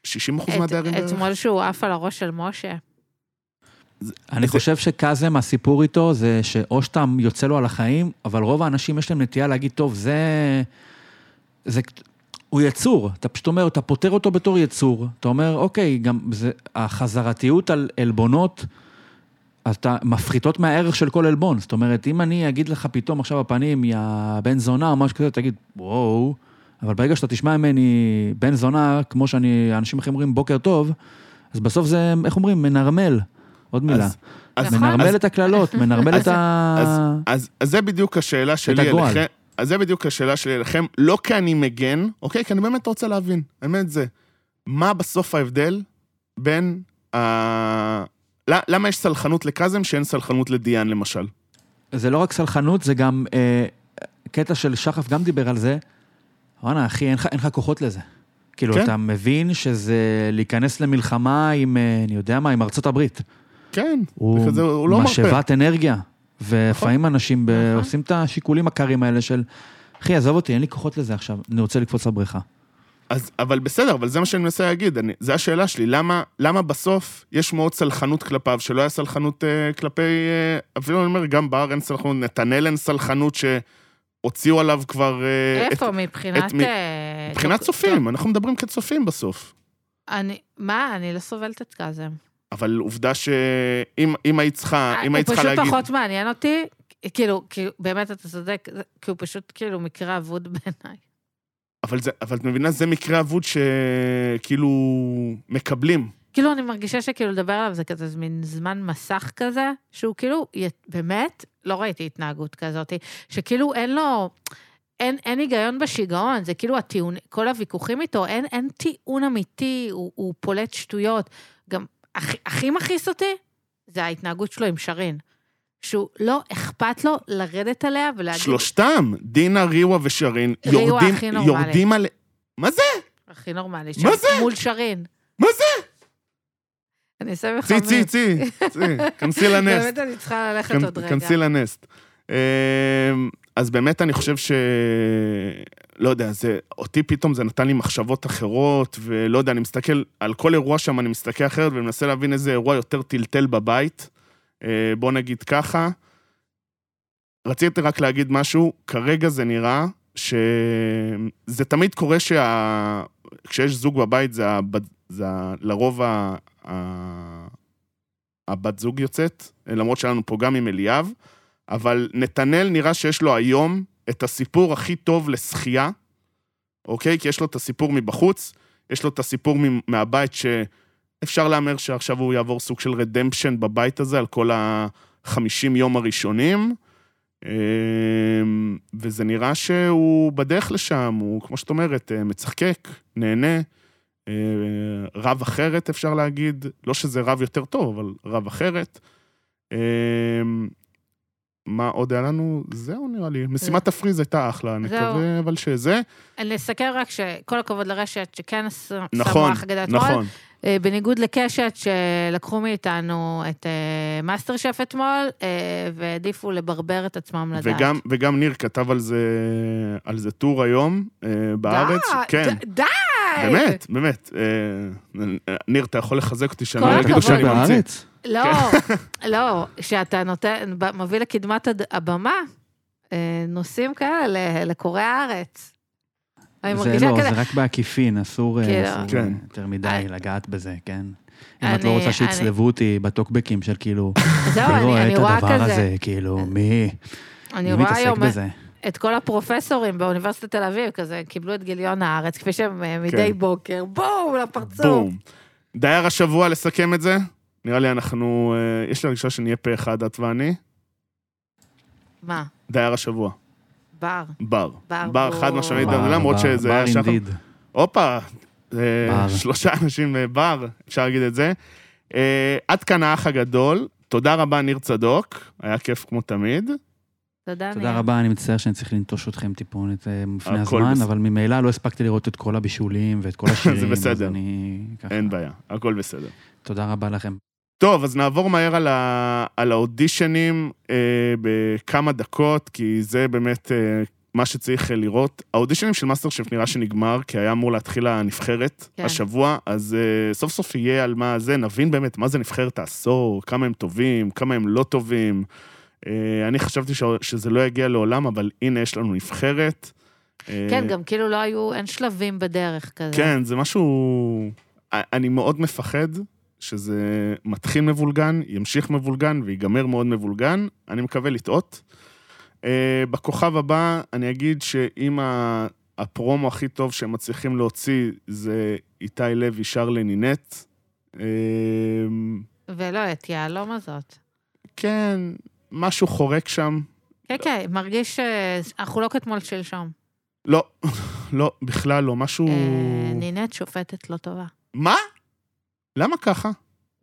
60 אחוז מהדיירים בערך. אתמול שהוא עף על הראש של משה. אני זה- חושב שקאזם, הסיפור איתו זה שאו שאתה יוצא לו על החיים, אבל רוב האנשים יש להם נטייה להגיד, טוב, זה... זה... הוא יצור, אתה פשוט אומר, אתה פותר אותו בתור יצור. אתה אומר, אוקיי, גם זה, החזרתיות על עלבונות, אתה מפחיתות מהערך של כל עלבון. זאת אומרת, אם אני אגיד לך פתאום עכשיו בפנים, יא בן זונה או משהו כזה, תגיד, וואו, אבל ברגע שאתה תשמע ממני בן זונה, כמו שאני, אנשים אחרים אומרים בוקר טוב, אז בסוף זה, איך אומרים, מנרמל. עוד מילה. אז- אז-. מנרמל את הקללות, מנרמל אז- את ה... אז, אז, אז זה בדיוק השאלה שלי. אליכם. אז זה בדיוק השאלה שלי אליכם, לא כי אני מגן, אוקיי? כי אני באמת רוצה להבין, באמת זה. מה בסוף ההבדל בין ה... למה יש סלחנות לקאזם שאין סלחנות לדיאן, למשל? זה לא רק סלחנות, זה גם אה, קטע של שחף גם דיבר על זה. וואנה, אחי, אין לך- כוחות לזה. כאילו, כן. אתה מבין שזה להיכנס למלחמה עם, אה, אני יודע מה, עם ארצות הברית. כן, הוא וכזה, הוא לא מרפה. משאבת אנרגיה. ולפעמים אנשים ב- נכון. עושים את השיקולים הקרים האלה של, אחי, עזוב אותי, אין לי כוחות לזה עכשיו, אני רוצה לקפוץ לבריכה. אז, אבל בסדר, אבל זה מה שאני מנסה להגיד, אני, זה השאלה שלי, למה, למה בסוף יש מאוד סלחנות כלפיו, שלא היה סלחנות אה, כלפי, אה, אפילו אני אומר, גם בהר אין סלחנות, נתנאל אין סלחנות שהוציאו עליו כבר... אה, איפה, את, מבחינת... את מי- אה, מבחינת טוב, צופים, אנחנו מדברים כצופים בסוף. אני, מה? אני לא סובלת את קאזם. אבל עובדה שאם אם היית צריכה, אם היית צריכה הוא להגיד... פשוט פחות מעניין אותי, כאילו, כאילו, באמת אתה צודק, כי הוא פשוט כאילו מקרה אבוד בעיניי. אבל, זה, אבל את מבינה, זה מקרה אבוד שכאילו מקבלים. כאילו, אני מרגישה שכאילו לדבר עליו זה כזה מין זמן מסך כזה, שהוא כאילו, באמת, לא ראיתי התנהגות כזאת, שכאילו אין לו, אין, אין היגיון בשיגעון, זה כאילו הטיעון, כל הוויכוחים איתו, אין, אין טיעון אמיתי, הוא, הוא פולט שטויות. גם הכי מכעיס אותי, זה ההתנהגות שלו עם שרין. שהוא לא אכפת לו לרדת עליה ולהגיד, שלושתם, דינה, ריווה ושרין, ריווה יורדים, הכי נורמלי. יורדים על... מה זה? הכי נורמלי, מה זה? מול שרין. מה זה? אני אעשה לך... צי, צי, צי, צי, כנסי לנסט. באמת אני צריכה ללכת כנ- עוד רגע. כנסי לנסט. אמ, אז באמת אני חושב ש... לא יודע, זה... אותי פתאום זה נתן לי מחשבות אחרות, ולא יודע, אני מסתכל, על כל אירוע שם אני מסתכל אחרת, ומנסה להבין איזה אירוע יותר טלטל בבית. אה, בוא נגיד ככה. רציתי רק להגיד משהו, כרגע זה נראה שזה תמיד קורה שה... כשיש זוג בבית, זה, הבת... זה. לרוב ה... ה... הבת זוג יוצאת, למרות שהיה לנו פה גם עם אליאב, אבל נתנאל נראה שיש לו היום את הסיפור הכי טוב לשחייה, אוקיי? כי יש לו את הסיפור מבחוץ, יש לו את הסיפור מהבית שאפשר להמר שעכשיו הוא יעבור סוג של רדמפשן בבית הזה על כל ה-50 יום הראשונים. אמ, וזה נראה שהוא בדרך לשם, הוא, כמו שאת אומרת, אה, מצחקק, נהנה. אה, רב אחרת, אפשר להגיד, לא שזה רב יותר טוב, אבל רב אחרת. מה עוד היה לנו? זהו נראה לי. משימת ה freeze הייתה אחלה, אני. מקווה אבל שזה. אני אסתכל רק שכל הכבוד לרשת, שכן נכון, שמו אגדת אתמול. נכון. אה, בניגוד לקשת, שלקחו מאיתנו את אה, מאסטר שף אתמול, אה, והעדיפו לברבר את עצמם לדעת. וגם, וגם ניר כתב על זה, על זה טור היום בארץ. די, כן, די! באמת, באמת. ניר, אתה יכול לחזק אותי שאני לא. יגידו שאני ממציא. לא, לא, שאתה נותן, מביא לקדמת הבמה, אה, נושאים כאלה לקוראי הארץ. אני זה מרגישה לא, כזה, זה רק בעקיפין, אסור אה, כאילו. אסור, כן. אה, יותר מדי אני- לגעת בזה, כן? אם את לא רוצה אני- שיצלבו אותי בטוקבקים של כאילו, זהו, מי אני רואה אני את רואה הדבר הזה, כאילו, מי אני מי רואה מתעסק בזה? את כל הפרופסורים באוניברסיטת תל אביב, כזה, קיבלו את גיליון הארץ, כפי שהם מדי כן. בוקר, בואו לפרצוף. בום. דייר השבוע, לסכם את זה? נראה לי אנחנו, אה, יש לי הרגשה שנהיה פה אחד, את ואני. מה? דייר השבוע, בר. בר. בר בר חד משמעית, בר, למרות בר, שזה היה בר שחר. אינדיד. הופה, אה, בר. שלושה אנשים אה, בר, אפשר להגיד את זה. עד כאן האח הגדול, תודה רבה ניר צדוק, היה כיף כמו תמיד. תודה, תודה. רבה, אני מצטער שאני צריך לנטוש אתכם טיפונת לפני הזמן, בסדר. אבל ממילא לא הספקתי לראות את כל הבישולים ואת כל השירים. אז בסדר. אני... ככה. אין בעיה, הכל בסדר. תודה רבה לכם. טוב, אז נעבור מהר על, ה... על האודישנים אה, בכמה דקות, כי זה באמת אה, מה שצריך אה, לראות. האודישנים של מאסטר שף נראה שנגמר, כי היה אמור להתחיל הנבחרת כן. השבוע, אז אה, סוף סוף יהיה על מה זה, נבין באמת מה זה נבחרת העשור, כמה הם טובים, כמה הם לא טובים. אה, אני חשבתי ש... שזה לא יגיע לעולם, אבל הנה יש לנו נבחרת. אה, כן, גם כאילו לא היו, אין שלבים בדרך כזה. כן, זה משהו... אני מאוד מפחד שזה מתחיל מבולגן, ימשיך מבולגן ויגמר מאוד מבולגן. אני מקווה לטעות. אה, בכוכב הבא, אני אגיד שאם הפרומו הכי טוב שהם מצליחים להוציא זה איתי לוי שר לנינט. אה, ולא, את יהלום הזאת. כן, משהו חורק שם. כן, כן, מרגיש שאנחנו לא כתמול שלשום. לא, לא, בכלל לא, משהו... אה, נינט שופטת לא טובה. מה? למה ככה?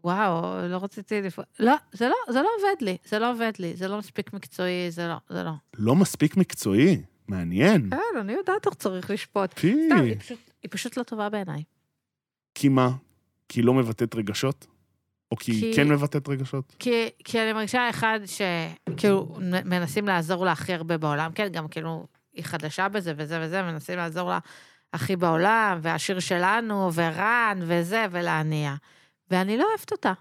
וואו, לא רציתי לפ... לא, זה לא, זה לא עובד לי, זה לא עובד לי, זה לא מספיק מקצועי, זה לא, זה לא. לא מספיק מקצועי. מעניין. כן, אני יודעת איך צריך לשפוט. פי. סתם, היא פשוט- היא פשוט לא טובה בעיניי. כי מה? כי היא לא מבטאת רגשות? או כי היא כי- כן מבטאת רגשות? כי, כי אני מרגישה אחד שכאילו מנסים לעזור לה הכי הרבה בעולם, כן, גם כאילו היא חדשה בזה וזה וזה, מנסים לעזור לה הכי בעולם, והשיר שלנו, ורן, וזה, ולהניע. ואני לא אוהבת אותה,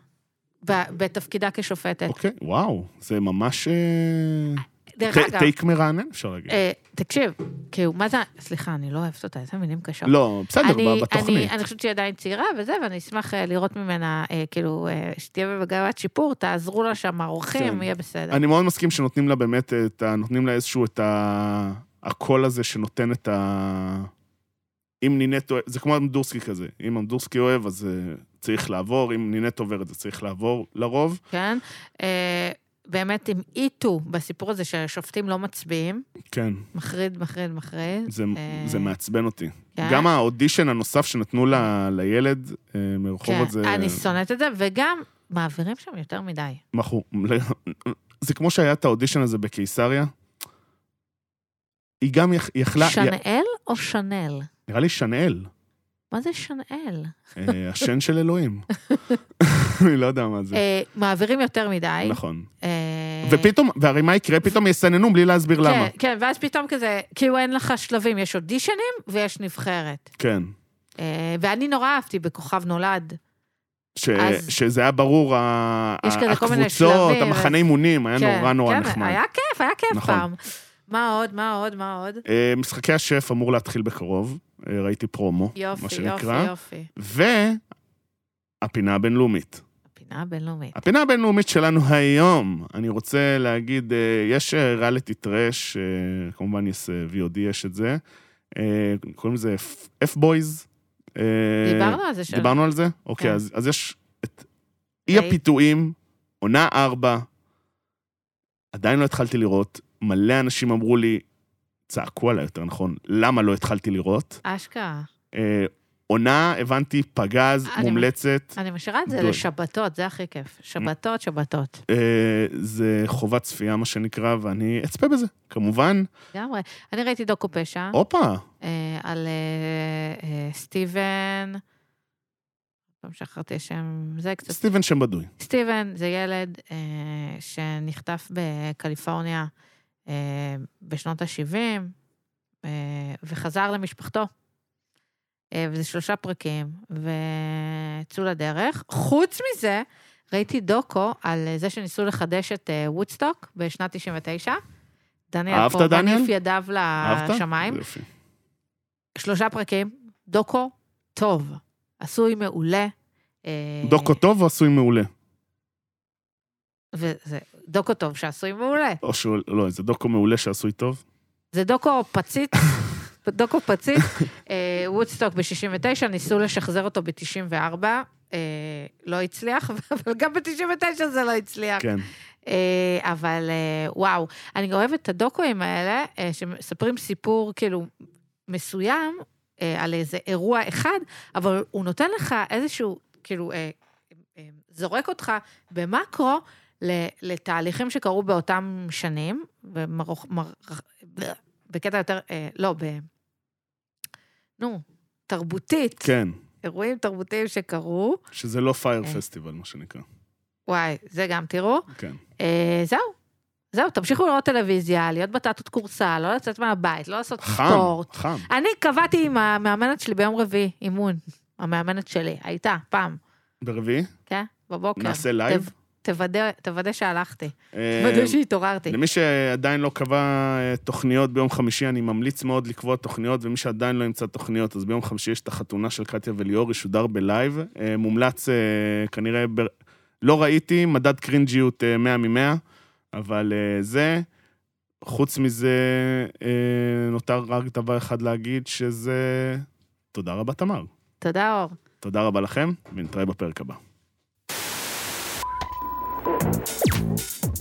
בתפקידה כשופטת. אוקיי, וואו, זה ממש... אה, דרך אגב, טייק מרענן, אפשר להגיד. אה, תקשיב, כאילו, מה זה, סליחה, אני לא אוהבת אותה, איזה מילים קשות. לא, בסדר, אני, בתוכנית. אני, אני חושבת שהיא עדיין צעירה וזה, ואני אשמח אה, לראות ממנה, אה, כאילו, אה, שתהיה במגמת שיפור, תעזרו לה שם, האורחים, כן. יהיה בסדר. אני מאוד מסכים שנותנים לה באמת את ה... נותנים לה איזשהו את ה... הקול הזה שנותן את ה... אם נינט אוהב, זה כמו אמדורסקי כזה, אם אמדורסקי אוהב, אז אה, צריך לעבור, אם נינט עוברת, אז צריך לעבור לרוב. כן? אה, באמת המעיטו בסיפור הזה שהשופטים לא מצביעים, כן, מחריד, מחריד, מחריד. זה, אה, זה מעצבן אותי. כן. גם האודישן הנוסף שנתנו ל, לילד אה, מרחובות כן, זה... אני שונאת את זה, וגם מעבירים שם יותר מדי. מחו... זה כמו שהיה את האודישן הזה בקיסריה. היא גם יכ- יכלה... שנאל או שנל? נראה לי שנאל, מה זה שנאל? אה, השן של אלוהים. אני לא יודע מה זה. אה, מעבירים יותר מדי. נכון. אה, ופתאום, והרי מה יקרה? פתאום יסננו בלי להסביר למה. כן, כן, ואז פתאום כזה, כאילו אין לך שלבים, יש אודישנים ויש נבחרת. כן. ואני נורא אהבתי בכוכב נולד. ש- אז- שזה היה ברור, הקבוצות, המחנה אימונים, היה כן, נורא נורא כן, נחמד. היה כיף, היה כיף נכון. פעם. מה עוד, מה עוד, מה עוד? אה, משחקי השף אמור להתחיל בקרוב, אה, ראיתי פרומו, מה יופי, יופי, שנקרא. יופי. והפינה הבינלאומית. הפינה הבינלאומית. הפינה הבינלאומית שלנו היום, אני רוצה להגיד, אה, יש ריאליטי טרש, אה, כמובן יש VOD, יש את זה, קוראים לזה F-Boys. דיברנו על זה שם. דיברנו על זה? אוקיי, כן. אז, אז יש את אי. הפיתויים, עונה ארבע, עדיין לא התחלתי לראות, מלא אנשים אמרו לי, צעקו עליי יותר נכון, למה לא התחלתי לראות? אשכרה. אה, עונה, הבנתי, פגז, אני- מומלצת, אני משאירה את זה גדול. לשבתות, זה הכי כיף. שבתות, שבתות. אה, זה חובת צפייה, מה שנקרא, ואני אצפה בזה, כמובן. לגמרי. אני ראיתי דוקו פשע הופה, אה, על אה, אה, סטיבן, פעם שכחתי שם, זה קצת סטיבן שם בדוי. סטיבן זה ילד אה, שנחטף בקליפורניה בשנות ה-70, אה, וחזר למשפחתו. אה, וזה שלושה פרקים, ויצאו לדרך. חוץ מזה, ראיתי דוקו על זה שניסו לחדש את אה, וודסטוק בשנת 99. דניאל פה דניאל? מניף ידיו? לשמיים. יופי. שלושה פרקים, דוקו טוב, עשוי מעולה. אה, דוקו טוב או עשוי מעולה? וזה דוקו טוב שעשוי מעולה. או שהוא, לא, זה דוקו מעולה שעשוי טוב? זה דוקו פציץ, דוקו פציץ, אה, וודסטוק ב-69, ניסו לשחזר אותו ב-94, אה, לא הצליח, אבל גם ב-99 זה לא הצליח. כן. אה, אבל אה, וואו, אני אוהבת את הדוקואים האלה, אה, שמספרים סיפור כאילו מסוים אה, על איזה אירוע אחד, אבל הוא נותן לך איזשהו, כאילו, אה, אה, זורק אותך במקרו לתהליכים שקרו באותם שנים, במרוך, מר, בקטע יותר, אה, לא, ב... נו, תרבותית, כן, אירועים תרבותיים שקרו. שזה לא פייר אה. פסטיבל, מה שנקרא. וואי, זה גם תראו. כן. אה, זהו, זהו, תמשיכו לראות טלוויזיה, להיות בטטות כורסה, לא לצאת מהבית, לא לעשות חס, ספורט. חס. אני קבעתי עם המאמנת שלי ביום רביעי, אימון. המאמנת שלי, הייתה, פעם, ברביעי? כן? בבוקר. נעשה לייב? תו- תוודא, תוודא שהלכתי, אה, תוודא שהתעוררתי. למי שעדיין לא קבע אה, תוכניות ביום חמישי, אני ממליץ מאוד לקבוע תוכניות, ומי שעדיין לא ימצא תוכניות, אז ביום חמישי יש את החתונה של קטיה וליאור, ישודר בלייב. אה, מומלץ, אה, כנראה, ב... לא ראיתי, מדד קרינג'יות אה, 100 מ-100, אבל זה, חוץ מזה, נותר רק דבר אחד להגיד, שזה... תודה רבה, תמר. תודה, אור. תודה רבה לכם, ונתראה בפרק הבא. フフフ。